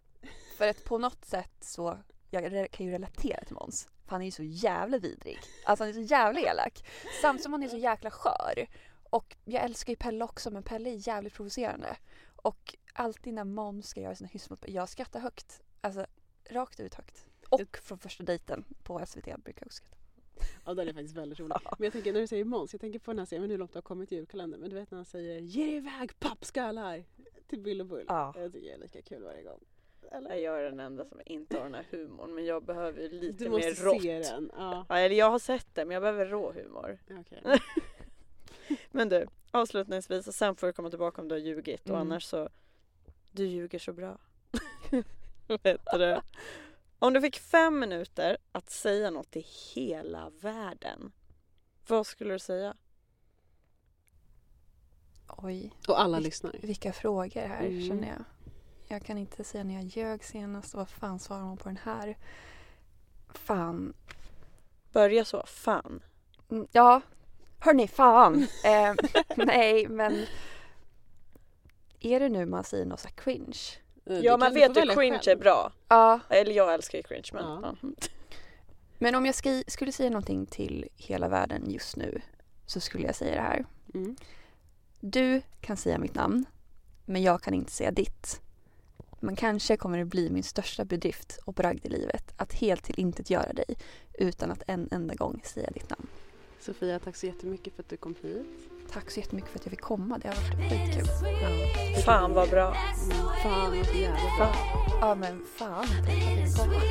[SPEAKER 1] För att på något sätt så, jag kan ju relatera till Måns. För han är ju så jävla vidrig. Alltså han är så jävla elak. Samtidigt som han är så jäkla skör. Och jag älskar ju Pelle också men Pelle är jävligt provocerande. Och alltid när Måns ska göra sina hyss jag skrattar högt. Alltså rakt ut högt. Och från första dejten på SVT brukar jag också skratta.
[SPEAKER 3] Ja den är faktiskt väldigt rolig. Men jag tänker när du säger Måns, jag tänker på den här serien, hur långt det har kommit i julkalendern. Men du vet när han säger ge dig iväg pappskallar till Bill och Bull.
[SPEAKER 1] Ja.
[SPEAKER 3] Jag tycker det är lika kul varje gång. Eller?
[SPEAKER 2] Jag är den enda som inte har den här humorn. Men jag behöver ju lite
[SPEAKER 3] Du
[SPEAKER 2] mer
[SPEAKER 3] måste
[SPEAKER 2] rått.
[SPEAKER 3] se den. Ja,
[SPEAKER 2] Ja, eller jag har sett det men jag behöver rå humor.
[SPEAKER 3] okej. [LAUGHS]
[SPEAKER 2] Men du, avslutningsvis och sen får du komma tillbaka om du har ljugit och
[SPEAKER 1] Mm.
[SPEAKER 2] annars så Du ljuger så bra. [LAUGHS] Vet du? Om du fick fem minuter att säga något till hela världen. Vad skulle du säga?
[SPEAKER 1] Oj,
[SPEAKER 3] Och alla
[SPEAKER 1] Vil-
[SPEAKER 3] lyssnar.
[SPEAKER 1] vilka frågor här
[SPEAKER 3] Mm.
[SPEAKER 1] känner jag. Jag kan inte säga när jag ljög senast och vad fan svarar man på den här? Fan.
[SPEAKER 2] Börja så, fan.
[SPEAKER 1] Mm, Ja, hörni fan. [LAUGHS] eh, nej, men är det nu man säger något så cringe?
[SPEAKER 2] Ja man vet ju cringe är
[SPEAKER 3] själv.
[SPEAKER 2] bra.
[SPEAKER 1] Ja,
[SPEAKER 2] Eller jag älskar ju cringe men
[SPEAKER 3] Ja.
[SPEAKER 2] ja.
[SPEAKER 1] men om jag ska, skulle säga någonting till hela världen just nu så skulle jag säga det här.
[SPEAKER 3] Mm.
[SPEAKER 1] Du kan säga mitt namn, men jag kan inte säga ditt. Men kanske kommer det bli min största bedrift och bragd i livet att helt till intet göra dig utan att en enda gång säga ditt namn.
[SPEAKER 3] Sofia, tack så jättemycket för att du kom hit.
[SPEAKER 1] Tack så jättemycket för att jag fick komma. Det har varit skitkul. Ja.
[SPEAKER 2] Fan vad bra.
[SPEAKER 3] Mm. Fan vad jävla bra.
[SPEAKER 1] Ja men fan. Tack för att jag fick komma.